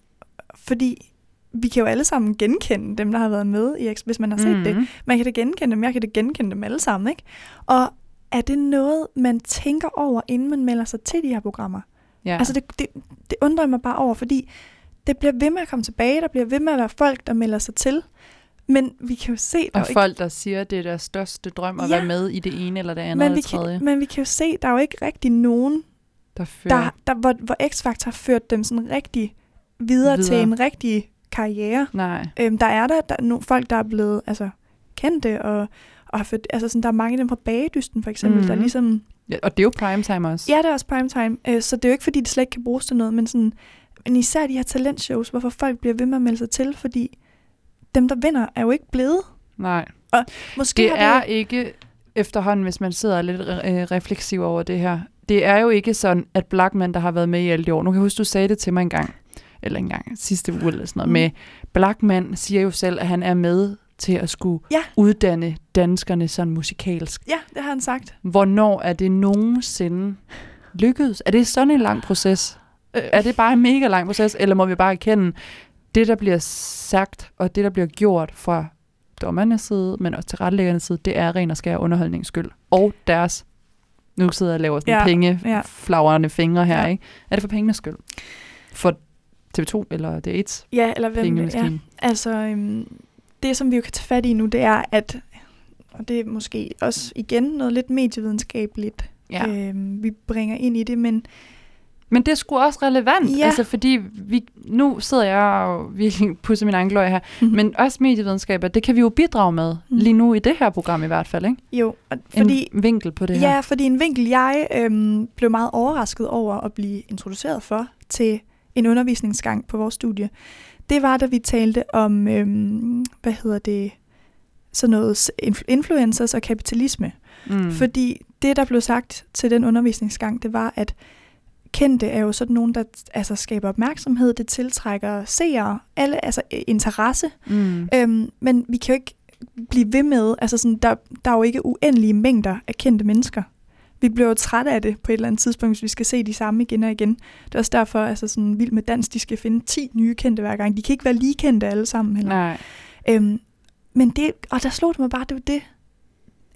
fordi vi kan jo alle sammen genkende dem, der har været med, i, X, hvis man har set mm. det. Man kan da genkende dem, jeg kan da genkende dem alle sammen, ikke? Og er det noget, man tænker over, inden man melder sig til de her programmer? Ja. Altså det, det, det undrer mig bare over, fordi det bliver ved med at komme tilbage, der bliver ved med at være folk, der melder sig til, men vi kan jo se, der er og jo folk, der siger, at det er deres største drøm at Ja. være med i det ene eller det ikke, andet men, eller vi tredje, kan, men vi kan jo se, der er jo ikke rigtig nogen, der fører. der, der, hvor, hvor X-Factor har ført dem sådan rigtig videre, videre. til en rigtig karriere. Nej. Øhm, der er der, der er nogle folk, der er blevet altså, kendte, og, og ført, altså sådan, der er mange af dem fra Bagedysten for eksempel, mm-hmm. der Mhm. ligesom Ja, og det er jo primetime også. Ja, det er også primetime, øh, så det er jo ikke, fordi det slet ikke kan bruges til noget, men, sådan, men især de her talentshows, hvorfor folk bliver ved med at melde sig til, fordi dem, der vinder, er jo ikke blevet. Nej. Måske Det har er ikke efterhånden, hvis man sidder lidt øh, refleksiv over det her. Det er jo ikke sådan, at Blackman, der har været med i alle de år, nu kan jeg huske, du sagde det til mig en gang, eller en gang sidste uge eller sådan noget, mm. med Blackman siger jo selv, at han er med til at skulle Ja. uddanne danskerne sådan musikalsk. Ja, det har han sagt. Hvornår er det nogensinde lykkedes? Er det sådan en lang proces? Øh, Er det bare en mega lang proces, eller må vi bare erkende, det der bliver sagt, og det der bliver gjort fra dommernes side, men også til retlæggernes side, det er ren og skær underholdnings skyld. Og deres, nu sidder jeg og laver sådan Ja, penge, ja. flagrende fingre her, Ja. ikke? Er det for pengenes skyld? For TV2 eller det er et Ja, eller hvem, ja. Altså, øhm, det som vi jo kan tage fat i nu, det er, at, og det er måske også igen noget lidt medievidenskabeligt, Ja. øhm, vi bringer ind i det, men Men det er sgu også relevant, Ja. altså fordi vi, nu sidder jeg og virkelig (laughs) pusser min egen her, men også medievidenskaber, det kan vi jo bidrage med, Mhm. lige nu i det her program i hvert fald, ikke? jo, og Fordi, en vinkel på det her. Ja, fordi en vinkel, jeg øhm, blev meget overrasket over at blive introduceret for til en undervisningsgang på vores studie, det var, da vi talte om, øhm, hvad hedder det, sådan noget influencers og kapitalisme. Mm. Fordi det, der blev sagt til den undervisningsgang, det var, at kendte er jo sådan nogen, der altså, skaber opmærksomhed, det tiltrækker seere, alle, altså interesse. Mm. Øhm, men vi kan jo ikke blive ved med, altså sådan, der, der er jo ikke uendelige mængder af kendte mennesker. Vi bliver jo trætte af det på et eller andet tidspunkt, hvis vi skal se de samme igen og igen. Det er også derfor, altså sådan Vild med Dans, de skal finde 10 nye kendte hver gang. De kan ikke være lige kendte alle sammen heller. Nej. Øhm, men det, og der slog det mig bare, det var det,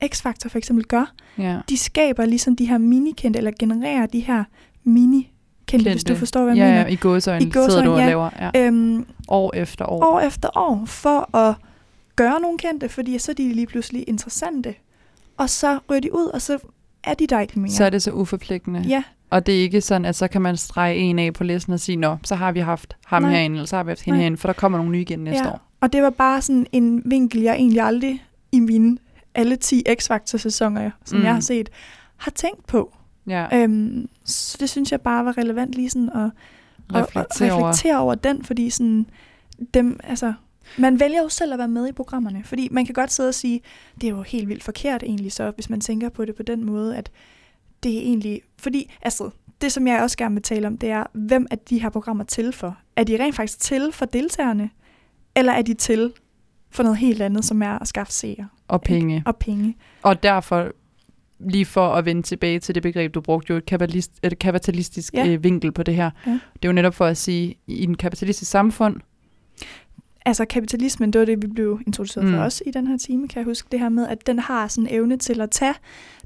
X-Factor for eksempel gør. Ja. De skaber ligesom de her mini-kendte, eller genererer de her mini-kendte, hvis du Kendte. forstår, hvad jeg ja, mener. ja, i gåsøjne sidder du og ja. laver ja. Øhm, år efter år. år efter år for at gøre nogle kendte, fordi så er de lige pludselig interessante. Og så ryger de ud, og så er de der ikke mere. Så er det så uforpligtende. Ja, Og det er ikke sådan, at så kan man strege en af på listen og sige, nå, så har vi haft ham Nej. herinde, eller så har vi haft hende Nej. herinde, for der kommer nogle nye igen næste ja. år. Og det var bare sådan en vinkel, jeg egentlig aldrig i mine alle 10 X-Factor-sæsoner, som Mm. jeg har set, har tænkt på. Ja, Øhm, så det synes jeg bare var relevant lige sådan at, at, reflektere at over. reflektere over den, fordi sådan, dem, altså, man vælger jo selv at være med i programmerne, fordi man kan godt sidde og sige, det er jo helt vildt forkert egentlig, så hvis man tænker på det på den måde, at det er egentlig, fordi, altså, det som jeg også gerne vil tale om, det er, hvem er de her programmer til for? Er de rent faktisk til for deltagerne, eller er de til for noget helt andet, som er at skaffe seere Og penge. og penge? Og derfor, lige for at vende tilbage til det begreb, du brugte jo, et, kapitalist, et kapitalistisk Ja. ja. øh, vinkel på det her. Ja. Det er jo netop for at sige, i en kapitalistisk samfund, Altså kapitalismen, det var det, vi blev introduceret mm. for os i den her time, kan jeg huske det her med, at den har sådan en evne til at tage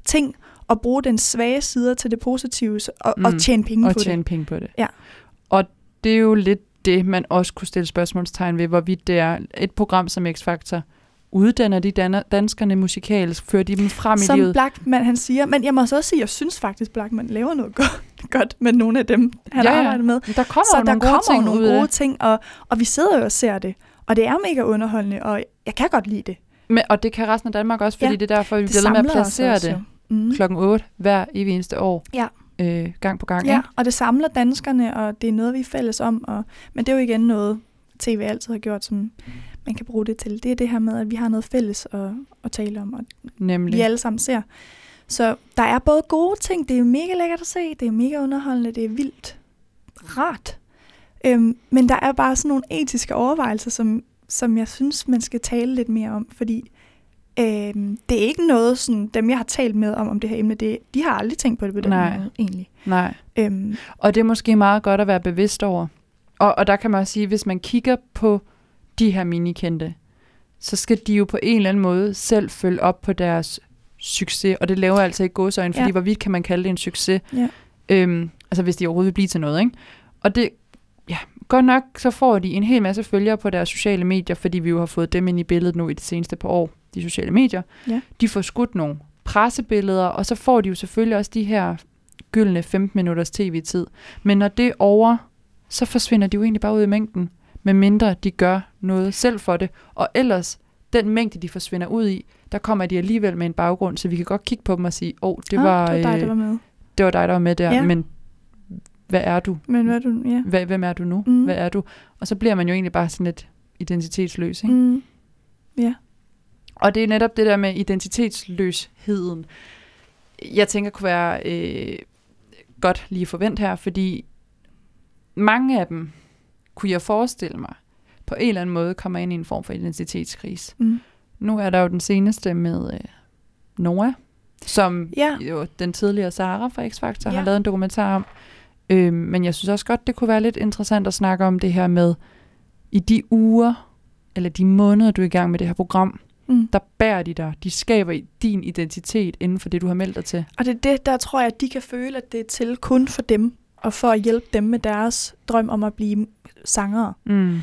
ting og bruge den svage sider til det positive og, mm. og tjene penge og på tjene penge på det. Ja. Og det er jo lidt det, man også kunne stille spørgsmålstegn ved, hvorvidt det er et program som X-Factor, uddanner de danskerne musikalsk, fører de dem frem det. i Som livet. Blackman han siger, men jeg må så også sige, jeg synes faktisk, Blackman laver noget godt, (laughs) godt med nogle af dem, han Ja, ja, arbejder med. Men Der kommer Så jo der nogle gode kommer ting nogle gode det. ting, og, og vi sidder jo og ser det. Og det er mega underholdende, og jeg kan godt lide det. Men, og det kan resten af Danmark også, fordi Ja, det er derfor, vi bliver ved med at placere også det. Mm. klokken 8 hver evig eneste år. Ja. Øh, gang på gang. Ja, ikke? og det samler danskerne, og det er noget, vi er fælles om. Og, men det er jo igen noget, tv altid har gjort, som man kan bruge det til. Det er det her med, at vi har noget fælles at, at tale om, og Nemlig. vi alle sammen ser. Så der er både gode ting, det er mega lækkert at se, det er mega underholdende, det er vildt rart. Øhm, men der er bare sådan nogle etiske overvejelser, som, som jeg synes, man skal tale lidt mere om, fordi øhm, det er ikke noget, sådan, dem jeg har talt med om, om det her emne, det, de har aldrig tænkt på det på den Nej. måde, egentlig. Nej. Øhm, Og det er måske meget godt at være bevidst over. Og, og der kan man også sige, hvis man kigger på de her minikendte, så skal de jo på en eller anden måde selv følge op på deres succes. Og det laver altså ikke godsøjne, fordi Ja. hvorvidt kan man kalde det en succes? Ja. Øhm, altså hvis de overhovedet vil blive til noget, ikke? Og det, godt nok, så får de en hel masse følgere på deres sociale medier, fordi vi jo har fået dem ind i billedet nu i de seneste par år, de sociale medier. Ja. De får skudt nogle pressebilleder, og så får de jo selvfølgelig også de her gyldne 15 minutters tv-tid. Men når det er over, så forsvinder de jo egentlig bare ud i mængden, medmindre de gør noget selv for det. Og ellers, den mængde, de forsvinder ud i, der kommer de alligevel med en baggrund, så vi kan godt kigge på dem og sige, åh, oh, det, ah, var, det var dig, øh, der var med. det var dig, der var med der, Ja. men hvad er du? Men hvad er du? Ja. Hvad, hvem er du nu? Mm. Hvad er du? Og så bliver man jo egentlig bare sådan lidt identitetsløs. Ikke? Mm. Ja. Og det er netop det der med identitetsløsheden, jeg tænker kunne være øh, godt lige at forvente her, fordi mange af dem, kunne jeg forestille mig, på en eller anden måde kommer ind i en form for identitetskrise. Mm. Nu er der jo den seneste med øh, Noah, som Ja. jo den tidligere Sara fra X-Factor. Ja. har lavet en dokumentar om. Øhm, men jeg synes også godt, det kunne være lidt interessant at snakke om det her med, i de uger, eller de måneder, du er i gang med det her program, Mm. der bærer de dig. De skaber din identitet inden for det, du har meldt dig til. Og det er det, der tror jeg, at de kan føle, at det er til kun for dem, og for at hjælpe dem med deres drøm om at blive sangere. Mm.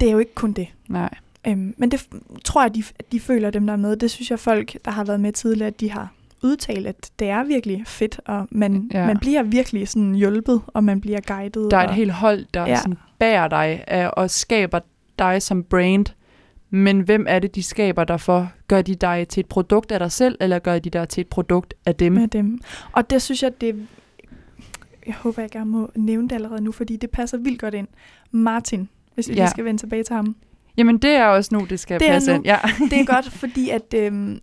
Det er jo ikke kun det. Nej. Øhm, men det tror jeg, de, at de føler dem, der er med. Det synes jeg, folk, der har været med tidligere, at de har udtalt, at det er virkelig fedt, og man, Ja. man bliver virkelig sådan hjulpet, og man bliver guidet. Der er et og, helt hold, der ja. Sådan bærer dig af, og skaber dig som brand. Men hvem er det, de skaber dig for? Gør de dig til et produkt af dig selv, eller gør de dig til et produkt af dem? med dem. Og det synes jeg, det jeg håber, jeg gerne må nævne det allerede nu, fordi det passer vildt godt ind. Martin, hvis vi Ja. skal vende tilbage til ham. Jamen, det er også nu, det skal Det passe nu. ind. Ja. Det er godt, (laughs) fordi at øhm,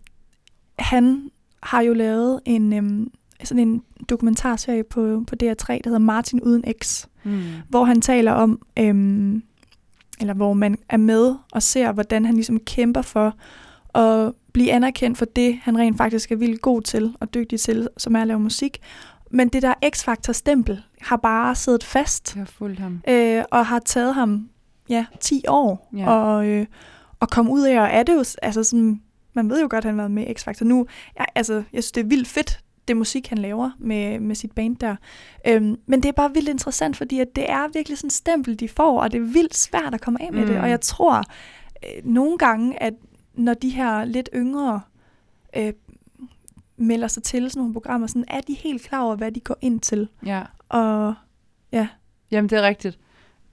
han har jo lavet en øhm, sådan en dokumentarserie på, på DR3, der hedder Martin uden X, Mm. hvor han taler om, øhm, eller hvor man er med og ser, hvordan han ligesom kæmper for at blive anerkendt for det, han rent faktisk er vildt god til og dygtig til, som er at lave musik. Men det der X-Factor-stempel har bare siddet fast Jeg har fulgt ham. øh, og har taget ham ja, 10 år Ja. og, øh, og komme ud af, og er det jo, altså sådan, man ved jo godt, at han har været med i X-Factor nu. Jeg, altså, jeg synes, det er vildt fedt, det musik, han laver med, med sit band der. Øhm, men det er bare vildt interessant, fordi at det er virkelig sådan en stempel, de får, og det er vildt svært at komme af med mm. det. Og jeg tror øh, nogle gange, at når de her lidt yngre øh, melder sig til sådan nogle programmer, sådan, er de helt klar over, hvad de går ind til. Ja. Og Jamen, det er rigtigt.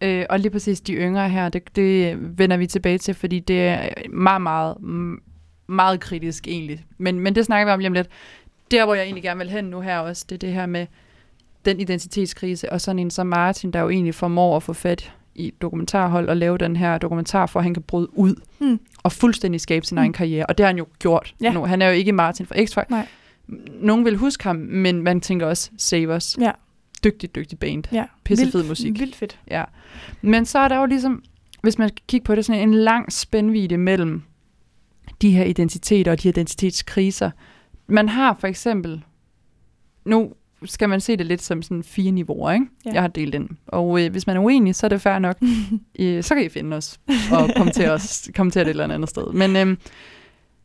Øh, og lige præcis de yngre her, det, det vender vi tilbage til, fordi det er meget, meget, mm, meget kritisk egentlig. Men, men det snakker vi om lige om lidt. Der, hvor jeg egentlig gerne vil hen nu her også, det er det her med den identitetskrise, og sådan en som Martin, der jo egentlig formår at få fat i dokumentarhold og lave den her dokumentar, for at han kan bryde ud Hmm. og fuldstændig skabe sin Hmm. egen karriere. Og det har han jo gjort Ja. nu. Han er jo ikke Martin fra X-Factor. Nej. Nogen vil huske ham, men man tænker også, save us. Ja. Dygtig, dygtig band. ja, Pissefed vildt, musik. Vildt fedt. Ja. Men så er der jo ligesom, hvis man skal kigge på det, sådan en lang spændvidde mellem de her identiteter og de her identitetskriser. Man har for eksempel, nu skal man se det lidt som sådan fire niveauer, ikke? Ja. Jeg har delt ind. Og øh, hvis man er uenig, så er det fair nok. (laughs) øh, så kan I finde os og kommentere, os, kommentere det et eller andet sted. Men øh,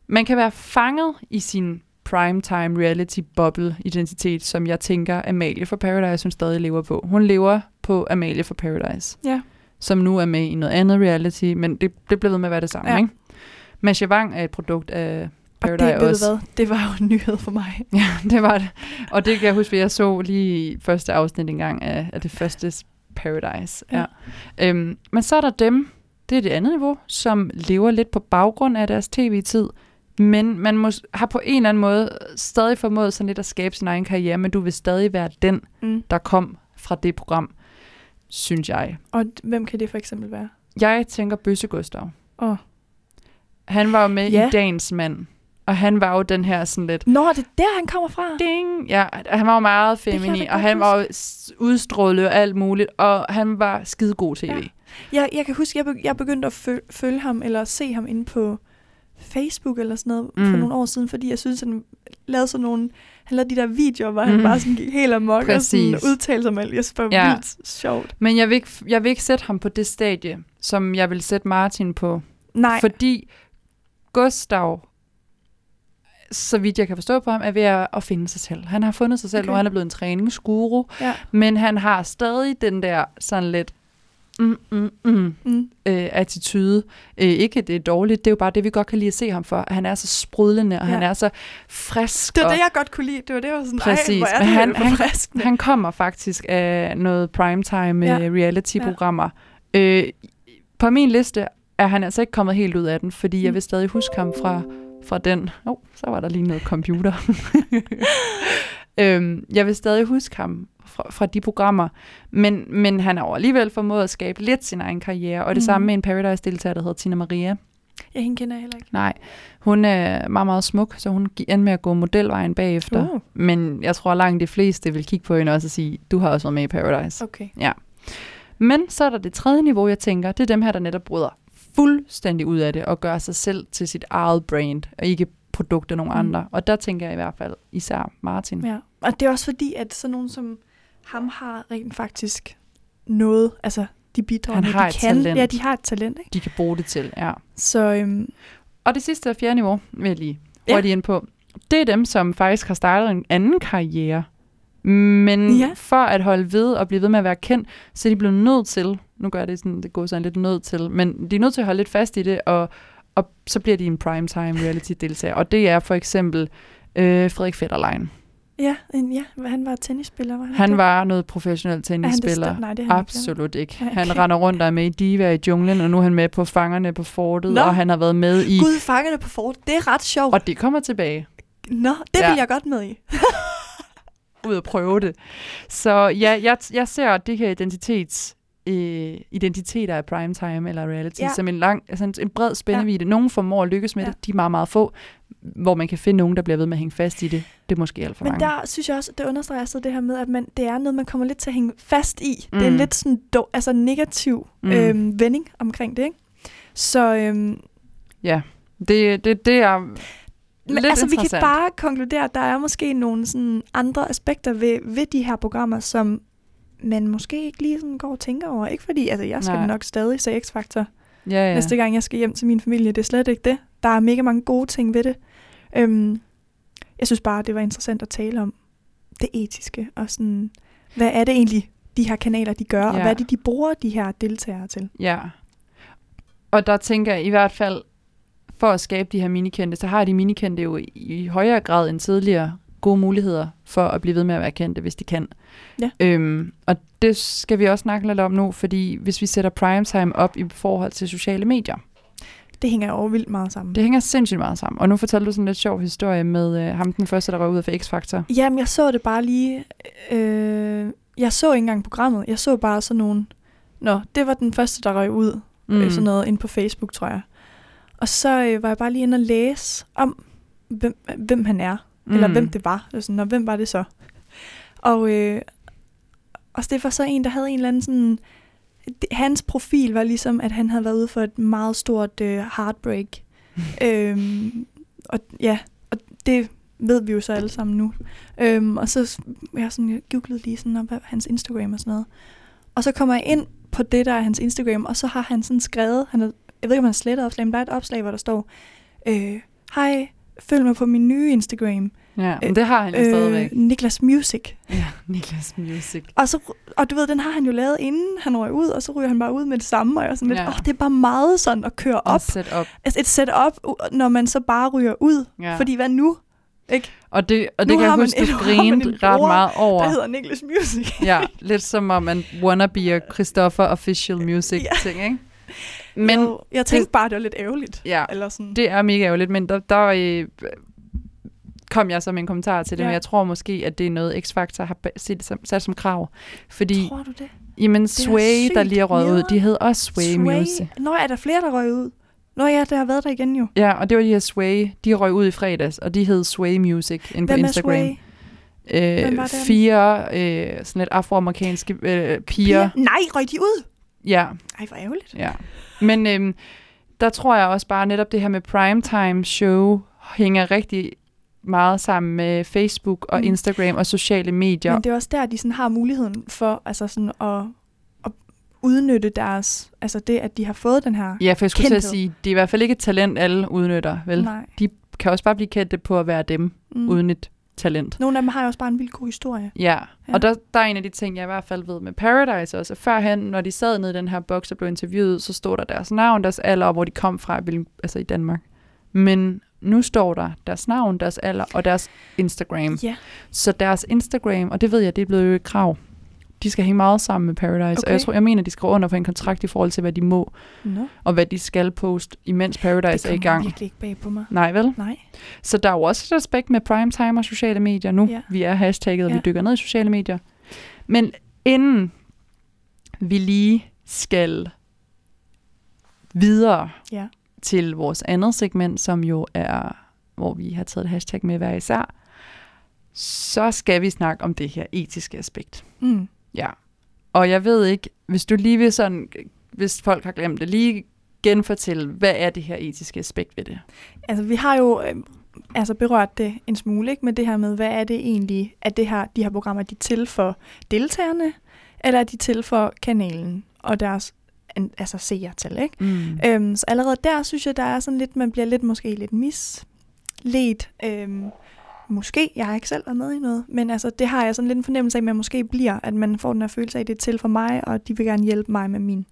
man kan være fanget i sin primetime reality bubble identitet, som jeg tænker Amalie for Paradise, hun stadig lever på. Hun lever på Amalie for Paradise, Ja. som nu er med i noget andet reality, men det, det bliver ved med at være det samme, ja. ikke? Masha Wang er et produkt af Og det, Paradise ved du også. hvad, det var jo en nyhed for mig. (laughs) Ja, det var det. Og det kan jeg huske, at jeg så lige første afsnit engang af, af det første Paradise. Ja. Ja. Øhm, men så er der dem, det er det andet niveau, som lever lidt på baggrund af deres tv-tid, men man må, har på en eller anden måde stadig formået sådan lidt at skabe sin egen karriere, men du vil stadig være den, Mm. der kom fra det program, synes jeg. Og hvem kan det for eksempel være? Jeg tænker Bøsse Gustav. Åh. Han var jo med Ja. i Dagens Mand, Og han var jo den her sådan lidt, Nå, det er der, han kommer fra. ding, ja, han var jo meget feminin, og han var jo udstrålet og alt muligt, og han var skidegod tv. Ja. Jeg, jeg kan huske, jeg, jeg begyndte at følge, følge ham, eller se ham inde på Facebook eller sådan noget, mm. for nogle år siden, fordi jeg synes, han lavede sådan nogle, han lavede de der videoer, hvor han Mm. bare sådan gik helt amok og sådan Præcis. udtalte sig med alt. Jeg synes, det var Ja. vildt sjovt. Men jeg vil, ikke, jeg vil ikke sætte ham på det stadie, som jeg vil sætte Martin på. Nej, Fordi Gustav, så vidt jeg kan forstå på ham, er ved at, at finde sig selv. Han har fundet sig selv, Okay. og han er blevet en træningsguru, ja. men han har stadig den der sådan lidt mm, mm, mm, Mm. øh, attitude. Øh, ikke det er dårligt, det er jo bare det, vi godt kan lide at se ham for. Han er så sprudlende, og Ja. han er så frisk. Det var og det, jeg godt kunne lide. Det var det, jeg var sådan, Præcis. hvor er det han- han- forfriskende. Han kommer faktisk af noget primetime Ja. ja. reality-programmer. Ja. Øh, på min liste er han altså ikke kommet helt ud af den, fordi jeg Mm. vil stadig huske ham fra, fra den. Åh, oh, så var der lige noget computer. (laughs) øhm, jeg vil stadig huske ham fra, fra de programmer, men, men han har alligevel formået at skabe lidt sin egen karriere, og det Mm. samme med en Paradise-deltager, der hedder Tina Maria. Ja, hende kender jeg heller ikke. Nej, hun er meget, meget smuk, så hun endte med at gå modelvejen bagefter. Uh. Men jeg tror langt de fleste vil kigge på hende også og sige, du har også været med i Paradise. Okay. Men så er der det tredje niveau, jeg tænker, det er dem her, der netop bryder fuldstændig ud af det og gør sig selv til sit eget brand, og ikke produkt af nogen Mm. mm. andre. Og der tænker jeg i hvert fald især Martin. Ja. Og det er også fordi, at sådan nogen som ham har rent faktisk noget, altså de bidrager Han med, har de et kan. talent. Ja, de har et talent, ikke? De kan bruge det til, ja. Så øhm, Og det sidste og fjerde niveau, vil jeg lige Ja. hurtigt ind på, det er dem, som faktisk har startet en anden karriere. Men Ja. ja. for at holde ved og blive ved med at være kendt, så er de blevet nødt til, nu gør det sådan, det går sådan lidt nødt til, men de er nødt til at holde lidt fast i det, og, og så bliver de en primetime reality-deltager. Og det er for eksempel øh, Frederik Fetterlein. ja, en, ja, han var tennisspiller, var han, Han ikke? var noget professionel Er han det tennisspiller. Nej, det han Absolut ikke. Nej, Han render rundt og er med i Diva i junglen, og nu er han med på Fangerne på Fortet, Nå. og han har været med i... ikke. Gud, fangerne på fort. Det er ret sjovt. Og det kommer tilbage. Nå, det Ja. vil jeg godt med i. (laughs) ud og prøve det. Så ja, jeg, jeg ser det her identitets øh, identiteter af primetime eller reality Ja. som en lang, altså en, en bred spændevide. Ja. Nogle formår at lykkes med Ja. det, de er meget, meget få, hvor man kan finde nogen, der bliver ved med at hænge fast i det. Det er måske alt for Men mange. der synes jeg også, det understreger så det her med, at man, det er noget, man kommer lidt til at hænge fast i. Mm. Det er en Mm. lidt sådan do, altså negativ mm. Øhm, vending omkring det, ikke? Så øhm, Ja, det, det, det er Men lidt altså, vi kan bare konkludere, at der er måske nogle sådan andre aspekter ved, ved de her programmer, som man måske ikke lige sådan går og tænker over. Ikke fordi, altså jeg skal Nej. nok stadig se X-Factor ja, ja. næste gang, jeg skal hjem til min familie. Det er slet ikke det. Der er mega mange gode ting ved det. Øhm, jeg synes bare, det var interessant at tale om det etiske, og sådan, hvad er det egentlig, de her kanaler, de gør, ja. og hvad er det, de bruger de her deltagere til? Ja. Og der tænker jeg i hvert fald, for at skabe de her minikendte, så har de minikendte jo i, i højere grad end tidligere gode muligheder for at blive ved med at være kendte, hvis de kan. Ja. Øhm, og det skal vi også snakke lidt om nu, fordi hvis vi sætter primetime op i forhold til sociale medier, Det hænger jo vildt meget sammen. det hænger sindssygt meget sammen. Og nu fortæller du sådan en lidt sjov historie med øh, ham, den første, der røg ud af X-Factor. Jamen, jeg så det bare lige... Øh, jeg så ikke engang programmet. Jeg så bare sådan nogle... Nå, det var den første, der røg ud. Mm. Øh, sådan noget ind på Facebook, tror jeg. Og så øh, var jeg bare lige inde og læse om, hvem, hvem han er. Mm. Eller hvem det var. Altså, Nå, hvem var det så? Og, øh, og det var så en, der havde en eller anden sådan... det- Hans profil var ligesom, at han havde været ude for et meget stort øh, heartbreak. (laughs) øhm, og ja, og det ved vi jo så alle sammen nu. Øhm, og så jeg sådan, jeg googlede lige sådan, hvad, hans Instagram og sådan noget. Og så kommer jeg ind på det, der er hans Instagram, og så har han sådan skrevet, han er, jeg ved ikke, om han har slettet opslag, men der er et opslag, hvor der står, øh, hej, følg mig på min nye Instagram, Ja, men det har han jo øh, stadigvæk. Niklas Music. Ja, Niklas Music. Og, så, og du ved, den har han jo lavet, inden han røg ud, og så ryger han bare ud med det samme, og jeg sådan lidt, Ja. åh, det er bare meget sådan at køre op. Altså et setup, u- når man så bare ryger ud. Ja. Fordi hvad nu? Ikke? Og det, og Nu det kan har jeg huske, du nu grinede ret bror, meget over. Der hedder Niklas Music. (laughs) Ja, lidt som om man wannabe og Christoffer Official Music Ja. ting, ikke? Men jo, jeg tænkte bare, det var lidt ærgerligt. ja, Eller sådan. det er mega ærgerligt, men der, der øh, kom jeg så med en kommentar til det, Ja. men jeg tror måske, at det er noget, X-Factor har sat som, sat som krav. Fordi, Tror du det? jamen, er Sway, der lige er røget ud, de hed også Sway, Music. Nå, er der flere, der røg ud? Nå ja, det har været der igen jo. Ja, og det var de her Sway. De røg ud i fredags, og de hed Sway Music inde på Instagram. Sway? Hvem var Øh, det? fire øh, sådan lidt afroamerikanske øh, piger. Piger? Nej, røg de ud? Ja, Ej, hvor ærgerligt. ja. Men øhm, der tror jeg også bare netop det her med primetime show hænger rigtig meget sammen med Facebook og Mm. Instagram og sociale medier. Men det er også der, de sådan har muligheden for altså sådan at, at udnytte deres, altså det, at de har fået den her. Ja, for jeg skulle til at sige, det er i hvert fald ikke et talent, alle udnytter, vel? Nej. Kan også bare blive kendte på at være dem, Mm. uden et talent. Nogle af dem har jo også bare en vild god historie. Ja, Ja. og der, der er en af de ting, jeg i hvert fald ved med Paradise også. Førhen, når de sad nede i den her boks og blev interviewet, så stod der deres navn, deres alder, og hvor de kom fra, altså i Danmark. Men nu står der deres navn, deres alder og deres Instagram. Ja. Så deres Instagram, og det ved jeg, det er blevet jo et krav. De skal hænge meget sammen med Paradise, okay. og jeg tror, jeg mener, de skriver under på en kontrakt i forhold til, hvad de må, Nå, og hvad de skal poste, imens det Paradise er i gang. virkelig ikke bag på mig. Nej, vel? Nej. Så der er jo også et aspekt med primetime og sociale medier nu. Ja. Vi er hashtagget, og Ja. vi dykker ned i sociale medier. Men inden vi lige skal videre Ja. Til vores andet segment, som jo er, hvor vi har taget et hashtag med hver især, så skal vi snakke om det her etiske aspekt. Mm. Ja. Og jeg ved ikke, hvis du lige vil sådan, hvis folk har glemt det, lige genfortælle, hvad er det her etiske aspekt ved det? Altså, vi har jo øh, altså berørt det en smule, ikke? Med det her med, hvad er det egentlig, at det her, de her programmer, de er til for deltagerne, eller er de til for kanalen og deres altså seertal, ikke? Mm. Øhm, så allerede der synes jeg, der er sådan lidt, man bliver lidt måske lidt misledt. Øhm, måske, jeg har ikke selv været med i noget, men altså det har jeg sådan lidt en fornemmelse af, at man måske bliver, at man får den her følelse af, at det er til for mig, og de vil gerne hjælpe mig med min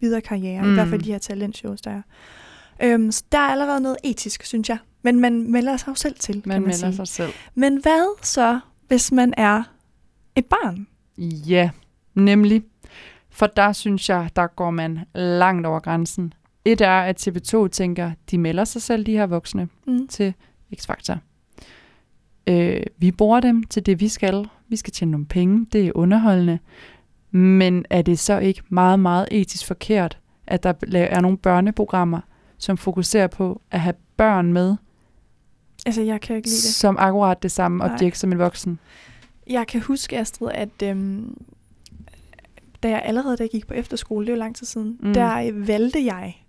videre karriere, mm. i Mm. hvert fald de her talentshows, der er. Øhm, så der er allerede noget etisk, synes jeg. Men man melder sig jo selv til, Man kan man melder sige. sig selv. Men hvad så, hvis man er et barn? Ja, nemlig. For der synes jeg, der går man langt over grænsen. Et er, at TV2 tænker, de melder sig selv, de her voksne, Mm. til X-Factor. Øh, vi bruger dem til det, vi skal. Vi skal tjene nogle penge. Det er underholdende. Men er det så ikke meget, meget etisk forkert, at der er nogle børneprogrammer, som fokuserer på at have børn med, Altså, jeg kan ikke lide det. som akkurat det samme Nej. objekt som en voksen? Jeg kan huske, Astrid, at øhm, da jeg allerede da jeg gik på efterskole, det er jo lang tid siden, mm. Der øh, valgte jeg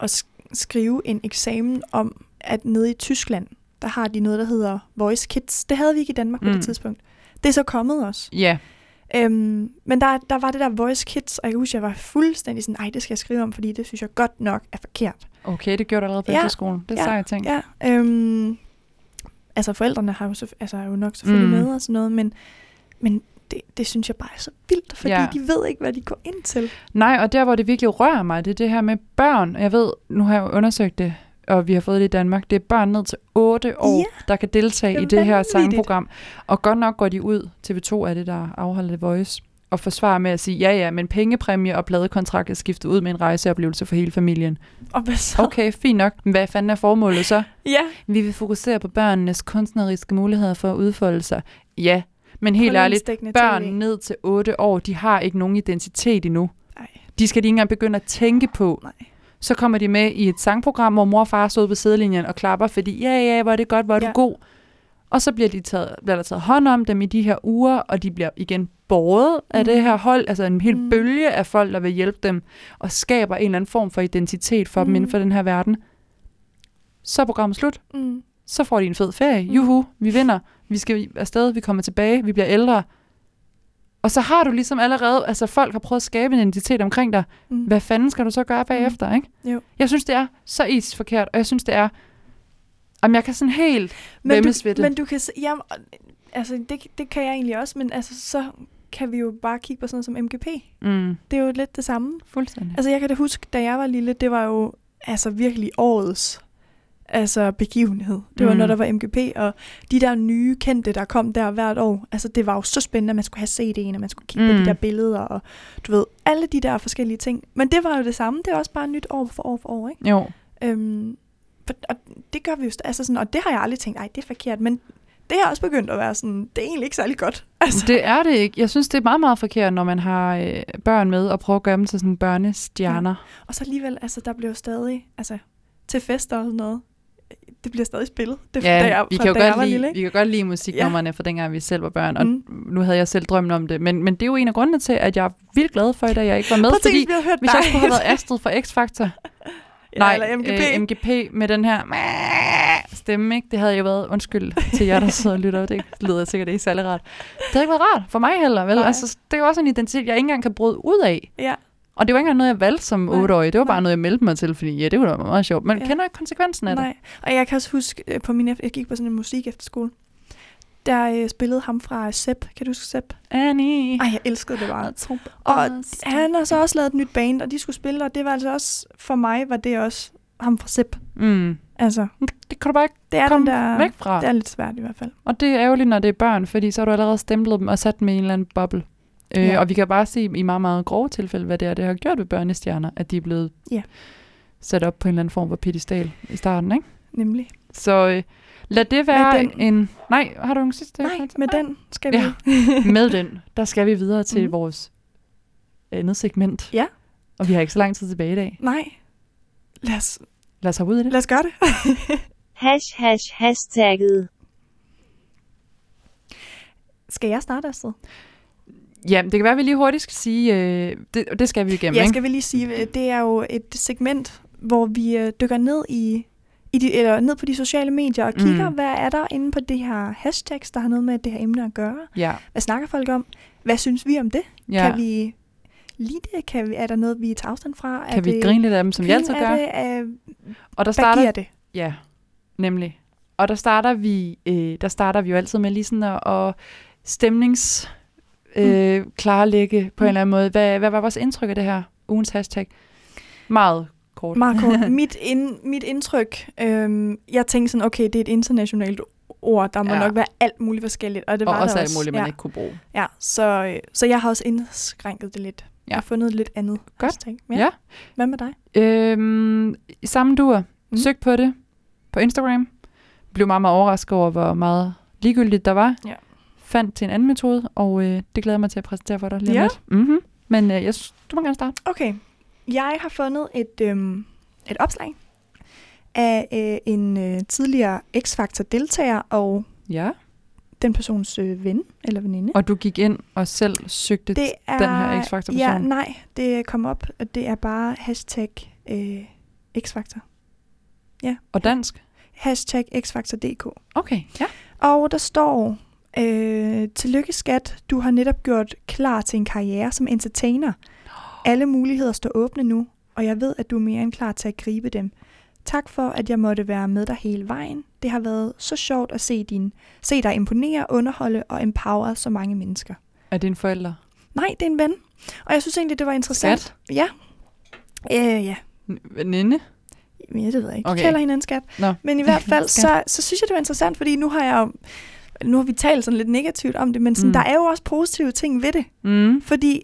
at sk- skrive en eksamen om, at nede i Tyskland, der har de noget, der hedder Voice Kids. Det havde vi ikke i Danmark på mm. det Mm. tidspunkt. Det er så kommet også. Ja, Øhm, men der, der var det der Voice Kids, og jeg kan huske, at jeg var fuldstændig sådan, ej, det skal jeg skrive om, fordi det synes jeg godt nok er forkert. okay, det gjorde du allerede på Ja, efterskolen. Det er ja, sejt ting. Ja, øhm, altså forældrene har jo, så, altså, er jo nok selvfølgelig. Mm. med og sådan noget, men, men det, det synes jeg bare er så vildt, fordi Ja. de ved ikke, hvad de går ind til. Nej, og der, hvor det virkelig rører mig, det er det her med børn. Jeg ved, nu har jeg jo undersøgt det, og vi har fået det i Danmark. Det er børn ned til 8 år, Ja, der kan deltage det i det her sangprogram. Og godt nok går de ud, TV2 er det, der afholder The Voice, og forsvarer med at sige, ja ja, men pengepræmie og pladekontrakt er skiftet ud med en rejseoplevelse for hele familien. og hvad så? Okay, fint nok. Men hvad fanden er formålet så? Ja, Vi vil fokusere på børnenes kunstneriske muligheder for at udfolde sig. Ja, men helt ærligt, børn TV. ned til 8 år, de har ikke nogen identitet endnu. Ej, De skal de ikke engang begynde at tænke på. nej. Så kommer de med i et sangprogram, hvor mor og far stod på sidelinjen og klapper, fordi ja, ja, hvor er det godt, hvor er Ja. du god. Og så bliver, de taget, bliver der taget hånd om dem i de her uger, og de bliver igen båret af Mm. det her hold, altså en hel Mm. bølge af folk, der vil hjælpe dem, og skaber en eller anden form for identitet for mm. dem inden for den her verden. Så er programmet slut. Mm. Så får de en fed ferie. Mm. Juhu, vi vinder. Vi skal afsted, vi kommer tilbage, vi bliver ældre. Og så har du ligesom allerede, altså folk har prøvet at skabe en identitet omkring dig. Mm. Hvad fanden skal du så gøre bagefter, ikke? Jo. Jeg synes, det er så etisk forkert, og jeg synes, det er... Jamen, jeg kan sådan helt Men du, ved det. men du kan jamen, altså det, det kan jeg egentlig også, men altså så kan vi jo bare kigge på sådan noget som MGP. Mm, Det er jo lidt det samme. fuldstændig. Altså jeg kan da huske, da jeg var lille, det var jo altså virkelig årets altså begivenhed. Det var, Mm. når der var MGP, og de der nye kendte, der kom der hvert år, altså det var jo så spændende, at man skulle have CD'en, og man skulle kigge mm. på Mm. de der billeder, og du ved, alle de der forskellige ting. Men det var jo det samme, det er også bare nyt år for år for år, ikke? Jo, Øhm, for, og det gør vi jo, altså sådan, og det har jeg aldrig tænkt, ej, det er forkert, men det er også begyndt at være sådan, det er egentlig ikke særlig godt. (laughs) Altså, Det er det ikke. Jeg synes, det er meget, meget forkert, når man har øh, børn med og prøver at gøre dem til sådan børnestjerner. og så alligevel, altså, der bliver jo stadig, altså, til fester og sådan noget, det bliver stadig spillet. Det, Ja, jeg, vi kan jo jeg godt lide, lille, ikke? vi kan godt lide musiknummerne fra dengang, vi selv var børn, og Mm. nu havde jeg selv drømt om det. Men, men det er jo en af grundene til, at jeg er vildt glad for, at jeg ikke var med, Prøv fordi hvis hørt hvis jeg skulle have været Astrid fra X-Factor, (laughs) ja, nej, eller MGP. Øh, MGP med den her stemme, ikke? det havde jo været, undskyld til jer, der sidder og lytter, det lyder sikkert ikke særlig rart. Det havde ikke været rart for mig heller, vel? Nej. Altså, det er jo også en identitet, jeg ikke engang kan bryde ud af. ja, Og det var ikke engang noget, jeg valgte som Nej, 8-årig. Det var bare nej. noget, jeg meldte mig til, fordi ja, det var da meget sjovt. Men Ja. kender ikke konsekvensen af det. nej. Og jeg kan også huske, øh, på min, jeg gik på sådan en musik efterskole, der øh, spillede ham fra Sepp. Kan du huske Sepp? Annie. Ej, jeg elskede det bare. Og bare- han har så også lavet et nyt band, og de skulle spille, og det var altså også, for mig var det også ham fra Sepp. Mm. Altså, Det kan du bare ikke det er komme den der... væk fra. Det er lidt svært i hvert fald. Og det er ærgerligt, når det er børn, fordi så har du allerede stemplet dem og sat dem i en eller anden boble. Øh, Ja. Og vi kan bare se i meget, meget grove tilfælde, hvad det er, det har gjort ved børnestjerner, at de er blevet Ja. sat op på en eller anden form for pedestal i starten. Ikke? Nemlig. Så øh, lad det være den- en... Nej, har du en sidste? Nej, med den skal Ja. vi... (laughs) med den, der skal vi videre til Mhm. vores andet segment. Ja. Og vi har ikke så lang tid tilbage i dag. Nej. Lad os, Lad os hoppe ud i det. lad os gøre det. (laughs) Hash hash hashtagget. Skal jeg starte afsted? Ja, det kan være, at vi lige hurtigt skal sige, øh, det, det skal vi igennem, Ja, ikke? skal vi lige sige, øh, det er jo et segment, hvor vi øh, dykker ned i, i de, eller ned på de sociale medier og kigger, Mm. hvad er der inde på det her hashtags, der har noget med det her emne at gøre. Ja, Hvad snakker folk om? Hvad synes vi om det? ja. Kan vi lide det? Kan vi, er der noget, vi tager afstand fra? er kan vi det, grine lidt af dem, som vi altid gør? Det, øh, Og der hvad starter, giver det? Ja, nemlig. Og der starter vi, øh, der starter vi jo altid med lige sådan at, at stemnings øh, klarlægge på en Mm. eller anden måde. Hvad, hvad var vores indtryk af det her ugens hashtag? Meget kort. Meget kort. (laughs) mit, ind, mit indtryk, øhm, jeg tænkte sådan, okay, det er et internationalt ord, der må Ja. nok være alt muligt forskelligt. Og det og var også der alt muligt, man ja. ikke kunne bruge. Ja, så, øh, så jeg har også indskrænket det lidt. Jeg har fundet et lidt andet Godt. hashtag. Ja. Hvad med dig? Øhm, I samme. Mm. Mm. Søg på det på Instagram. Blev meget, meget overrasket over, hvor meget ligegyldigt der var. Ja. Fandt til en anden metode, og øh, det glæder jeg mig til at præsentere for dig lige Ja. lidt. Mm-hmm. Men øh, jeg synes, du må gerne starte. Okay. Jeg har fundet et, øhm, et opslag af øh, en øh, tidligere X-Factor-deltager og Ja. den persons øh, ven eller veninde. Og du gik ind og selv søgte det er, den her X-Factor-person? Ja, nej, det kom op, og det er bare hashtag øh, X-Factor. Og dansk? Hashtag Xfactor.dk. Okay, ja. Og der står, øh, tillykke skat, du har netop gjort klar til en karriere som entertainer. Alle muligheder står åbne nu, og jeg ved, at du er mere end klar til at gribe dem. Tak for, at jeg måtte være med dig hele vejen. Det har været så sjovt at se, din, se dig imponere, underholde og empower så mange mennesker. Er dine forældre? Nej, det er en ven. Og jeg synes egentlig, det var interessant. Skat? Ja. Øh, ja. Men jeg det ved jeg ikke. Okay. De kalder hinanden skat. Nå. Men i hvert fald, (laughs) så, så synes jeg, det var interessant, fordi nu har jeg jo, nu har vi talt sådan lidt negativt om det, men sådan, mm. Der er jo også positive ting ved det. Mm. Fordi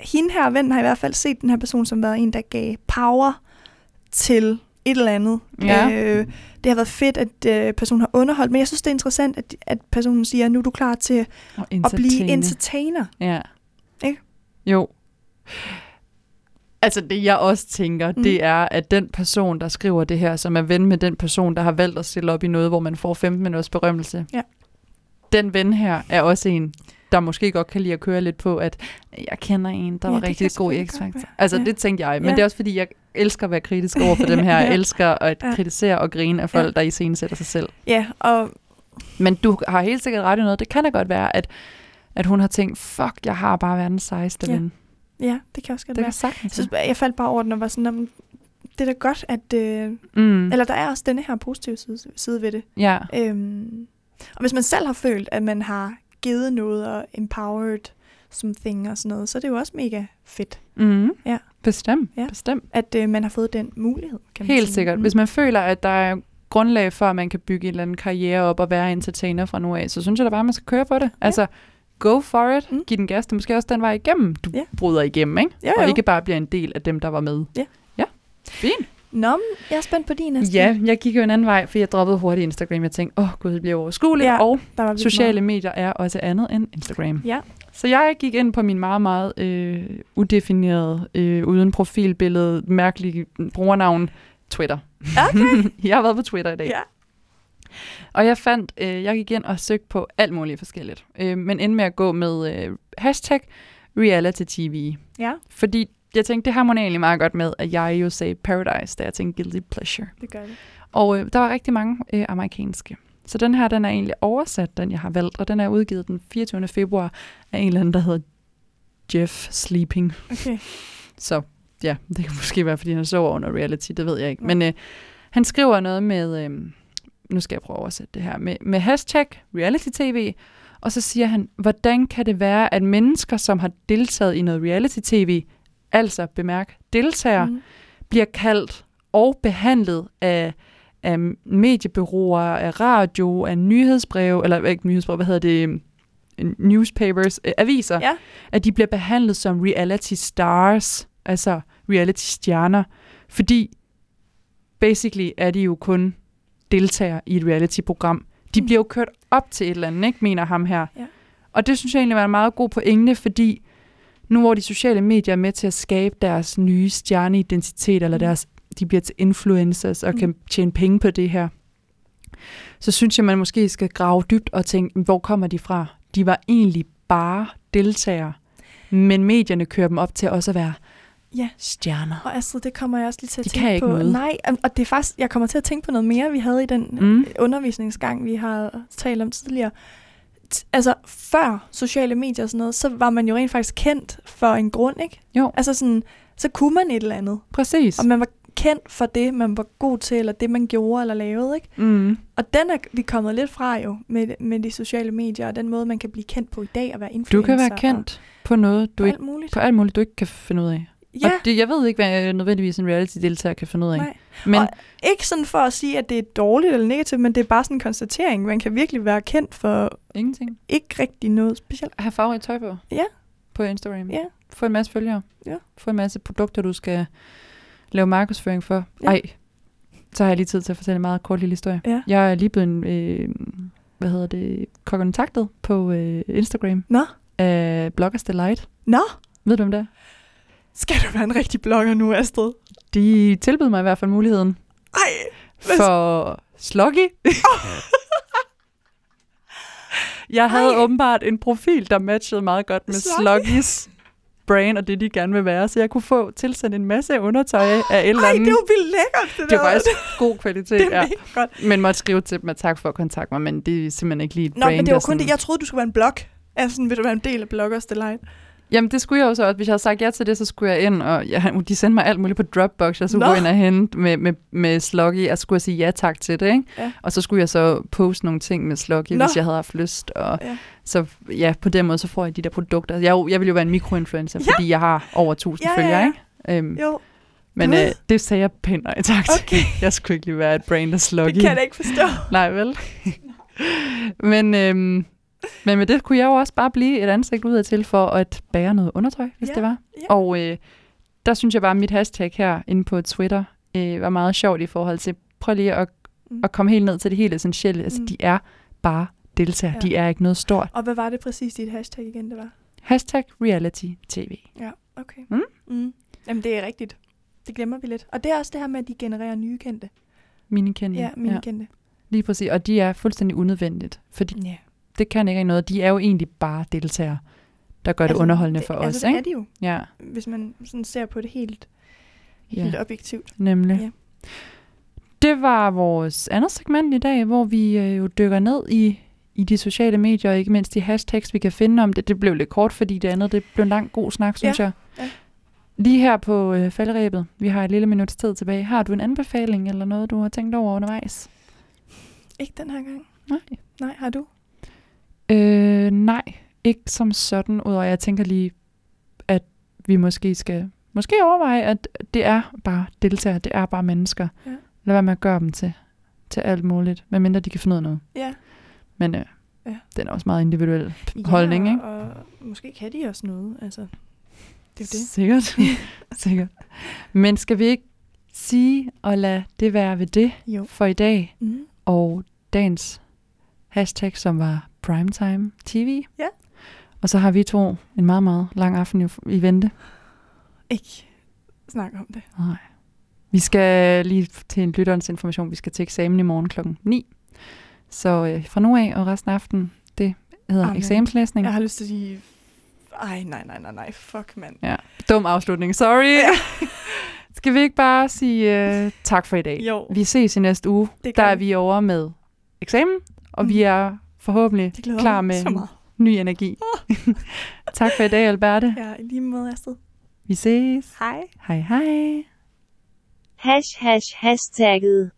hende her ven har i hvert fald set den her person som været en, der gav power til et eller andet. Ja. Øh, det har været fedt, at øh, personen har underholdt, men jeg synes, det er interessant, at, at personen siger, nu er du klar til at blive entertaine. entertainer. Ja. Ikke? Jo. Altså det jeg også tænker, mm. det er, at den person, der skriver det her, som er ven med den person, der har valgt at stille op i noget, hvor man får 15 minutters berømmelse. Ja. Den ven her er også en, der måske godt kan lide at køre lidt på, at jeg kender en, der Ja, var rigtig god i X-Factor. være. Altså Ja. det tænkte jeg, men Ja. det er også fordi, jeg elsker at være kritisk over for dem her. (laughs) Jeg elsker at Ja. kritisere og grine af folk, Ja. der i scenen sætter sig selv. Ja, og Men du har helt sikkert ret i noget. Det kan da godt være, at, at hun har tænkt, fuck, jeg har bare verdens sejeste Ja. ven. ja, det kan også godt Det være. sagtens Jeg, synes, jeg faldt bare over den og var sådan, "Nå, men det er da godt, at... Øh, Mm. Eller der er også denne her positive side, side ved det. Ja, Øhm, og hvis man selv har følt, at man har givet noget og empowered something og sådan noget, så er det jo også mega fedt, mm. Ja. bestemt, Ja. bestemt. at øh, man har fået den mulighed. Kan man Helt sige. sikkert. Mm. Hvis man føler, at der er grundlag for, at man kan bygge en eller anden karriere op og være entertainer fra nu af, så synes jeg da bare, at man skal køre på det. Ja. Altså, go for it. Mm. Giv den gas. Det er måske også den vej igennem, du Ja. bryder igennem, ikke? Jo, Og jo. ikke bare bliver en del af dem, der var med. Ja. Ja, fint. Nå, jeg er spændt på din næste. Ja, jeg gik jo en anden vej, for jeg droppede hurtigt Instagram. Jeg tænkte, åh oh, gud, det bliver overskueligt, Ja, og sociale meget. medier er også andet end Instagram. Ja, Så jeg gik ind på min meget, meget øh, udefinerede, øh, uden profilbillede, mærkelige brugernavn, Twitter. Okay. (laughs) jeg har været på Twitter i dag. ja. Og jeg fandt, øh, jeg gik ind og søgte på alt muligt forskelligt. Øh, men endte med at gå med øh, hashtag reality TV. Ja, Fordi jeg tænkte, det harmonerer egentlig meget godt med, at jeg jo sagde Paradise, da jeg tænkte Guilty Pleasure. det gør det. Og øh, der var rigtig mange øh, amerikanske. Så den her, den er egentlig oversat, den jeg har valgt, og den er udgivet den 24. februar af en eller anden, der hedder Jeff Sleeping. Okay. (laughs) Så ja, det kan måske være, fordi han sover under reality, det ved jeg ikke. Men øh, han skriver noget med, øh, nu skal jeg prøve at oversætte det her, med, med hashtag reality tv, og så siger han, hvordan kan det være, at mennesker, som har deltaget i noget reality tv, altså bemærk deltager, Mm. bliver kaldt og behandlet af, af mediebyråer, af radio, af nyhedsbreve, eller ikke nyhedsbreve, hvad hedder det, øh, newspapers, øh, aviser, Ja. at de bliver behandlet som reality stars, altså reality stjerner, fordi basically er de jo kun deltagere i et reality-program. De Mm. bliver jo kørt op til et eller andet, ikke, mener ham her. Ja. Og det synes jeg egentlig var en meget god pointe, fordi nu hvor de sociale medier er med til at skabe deres nye stjerneidentitet, eller Mm. deres, de bliver til influencers og Mm. kan tjene penge på det her, så synes jeg, man måske skal grave dybt og tænke, hvor kommer de fra? De var egentlig bare deltagere, men medierne kører dem op til også at være Ja. stjerner. Og Astrid, det kommer jeg også lige til at De tænke kan ikke på. noget. Nej, og det er faktisk, jeg kommer til at tænke på noget mere, vi havde i den Mm. mm. undervisningsgang, vi har talt om tidligere. Altså, før sociale medier og sådan noget, så var man jo rent faktisk kendt for en grund, ikke? Jo. Altså sådan, så kunne man et eller andet. Præcis. Og man var kendt for det, man var god til, eller det, man gjorde eller lavede, ikke? Mm. Og den er vi kommet lidt fra jo, med, med de sociale medier, og den måde, man kan blive kendt på i dag, og være influencer. Du kan være kendt på noget, du og ikke, alt muligt. på alt muligt, du ikke kan finde ud af. Ja, Og det, jeg ved ikke, hvad nødvendigvis en reality-deltager kan finde ud af. nej. Men Og ikke sådan for at sige, at det er dårligt eller negativt, men det er bare sådan en konstatering. Man kan virkelig være kendt for ingenting. ikke rigtig noget specielt. Have farve i tøj på. Ja. På Instagram. Ja. Få en masse følgere. Ja. Få en masse produkter, du skal lave markedsføring for. Ja. Ej, så har jeg lige tid til at fortælle en meget kort lille historie. Ja. Jeg er lige blevet, øh, hvad hedder det, kontaktet på øh, Instagram Nå, af Bloggers Delight. nå. Ved du om det? er? Skal du være en rigtig blogger nu, Astrid? De tilbød mig i hvert fald muligheden Ej, Hvad- for Sloggy. (laughs) jeg havde Ej. åbenbart en profil, der matchede meget godt med Sluggy. Sluggys brand og det, de gerne vil være. Så jeg kunne få tilsendt en masse undertøj af et eller ej, andet. det er jo vildt lækkert, det, det var faktisk god kvalitet. (laughs) det er ja. godt. Men måtte skrive til dem, at tak for at kontakte mig, men det er simpelthen ikke lige et Nå, brand, men det var kun sådan- det. Jeg troede, du skulle være en blog. Altså, sådan, vil du være en del af Bloggers Delight? Jamen, det skulle jeg jo så også. Hvis jeg havde sagt ja til det, så skulle jeg ind, og ja, de sendte mig alt muligt på Dropbox. Jeg skulle Nå. gå ind og hente med, med, med Sluggy, og skulle jeg sige ja tak til det, ikke? Ja. Og så skulle jeg så poste nogle ting med Sluggy, Nå. hvis jeg havde haft lyst. Og Ja. så ja, på den måde, så får jeg de der produkter. Jeg, jeg vil jo være en mikroinfluencer, Ja. fordi jeg har over 1000 Ja, ja, følgere, ja. ikke? Øhm, Jo, men øh, det sagde jeg pænt nej tak til. okay. (laughs) Jeg skulle ikke lige være et brand af Sluggy. Det kan jeg ikke forstå. Nej, vel? (laughs) men, øhm, men med det kunne jeg jo også bare blive et ansigt udad til for at bære noget undertøj, hvis Ja, det var. ja. Og øh, der synes jeg bare, at mit hashtag her inde på Twitter øh, var meget sjovt i forhold til, prøv lige at, Mm. at komme helt ned til det helt essentielle. Altså, Mm. de er bare deltagere. Ja. De er ikke noget stort. Og hvad var det præcis, dit hashtag igen, det var? Hashtag reality tv. Ja, okay. Mm. Mm. Jamen, det er rigtigt. Det glemmer vi lidt. Og det er også det her med, at de genererer nye kendte. Mine kendte. Ja, mine ja. kendte. Lige præcis. Og de er fuldstændig unødvendigt. Fordi Ja. Det kan ikke noget. De er jo egentlig bare deltagere, der gør det underholdende for os. Altså, ikke? det er de jo, Ja, hvis man sådan ser på det helt, Ja. helt objektivt. nemlig. Ja. Det var vores andet segment i dag, hvor vi øh, jo dykker ned i, i de sociale medier, og ikke mindst de hashtags, vi kan finde om det. Det blev lidt kort, fordi det andet det blev en lang god snak, synes Ja, jeg. ja. Lige her på øh, falderæbet, vi har et lille minuts tid tilbage. Har du en anbefaling eller noget, du har tænkt over undervejs? Ikke den her gang. Nej. Nej, har du? Øh, nej, ikke som sådan, udover jeg tænker lige, at vi måske skal måske overveje, at det er bare deltagere, det er bare mennesker. Ja. Lad være med at gøre dem til, til alt muligt, medmindre de kan finde ud af noget. Ja. Men øh, Ja. den er også meget individuel holdning, ikke? og måske kan de også noget. Altså, det er det. Sikkert. (laughs) Sikkert. Men skal vi ikke sige og lade det være ved det Jo. for i dag. Mm. Og dagens hashtag, som var primetime TV. Ja. Og så har vi to en meget, meget lang aften i, vente. Ikke snakke om det. Nej. Vi skal lige til en lytterens information. Vi skal til eksamen i morgen klokken 9. Så øh, fra nu af og resten af aftenen, det hedder Amen. eksamenslæsning. Jeg har lyst til at sige... Ej, nej, nej, nej, nej. Fuck, mand. Ja. Dum afslutning. Sorry. Ja. (laughs) Skal vi ikke bare sige uh, tak for i dag? Jo, Vi ses i næste uge. Der er vi over med eksamen, og vi er forhåbentlig klar med ny energi. (laughs) tak for i dag, Alberte. Ja, i lige måde, Astrid. Vi ses. Hej. Hej hej. Hash hash hashtagget.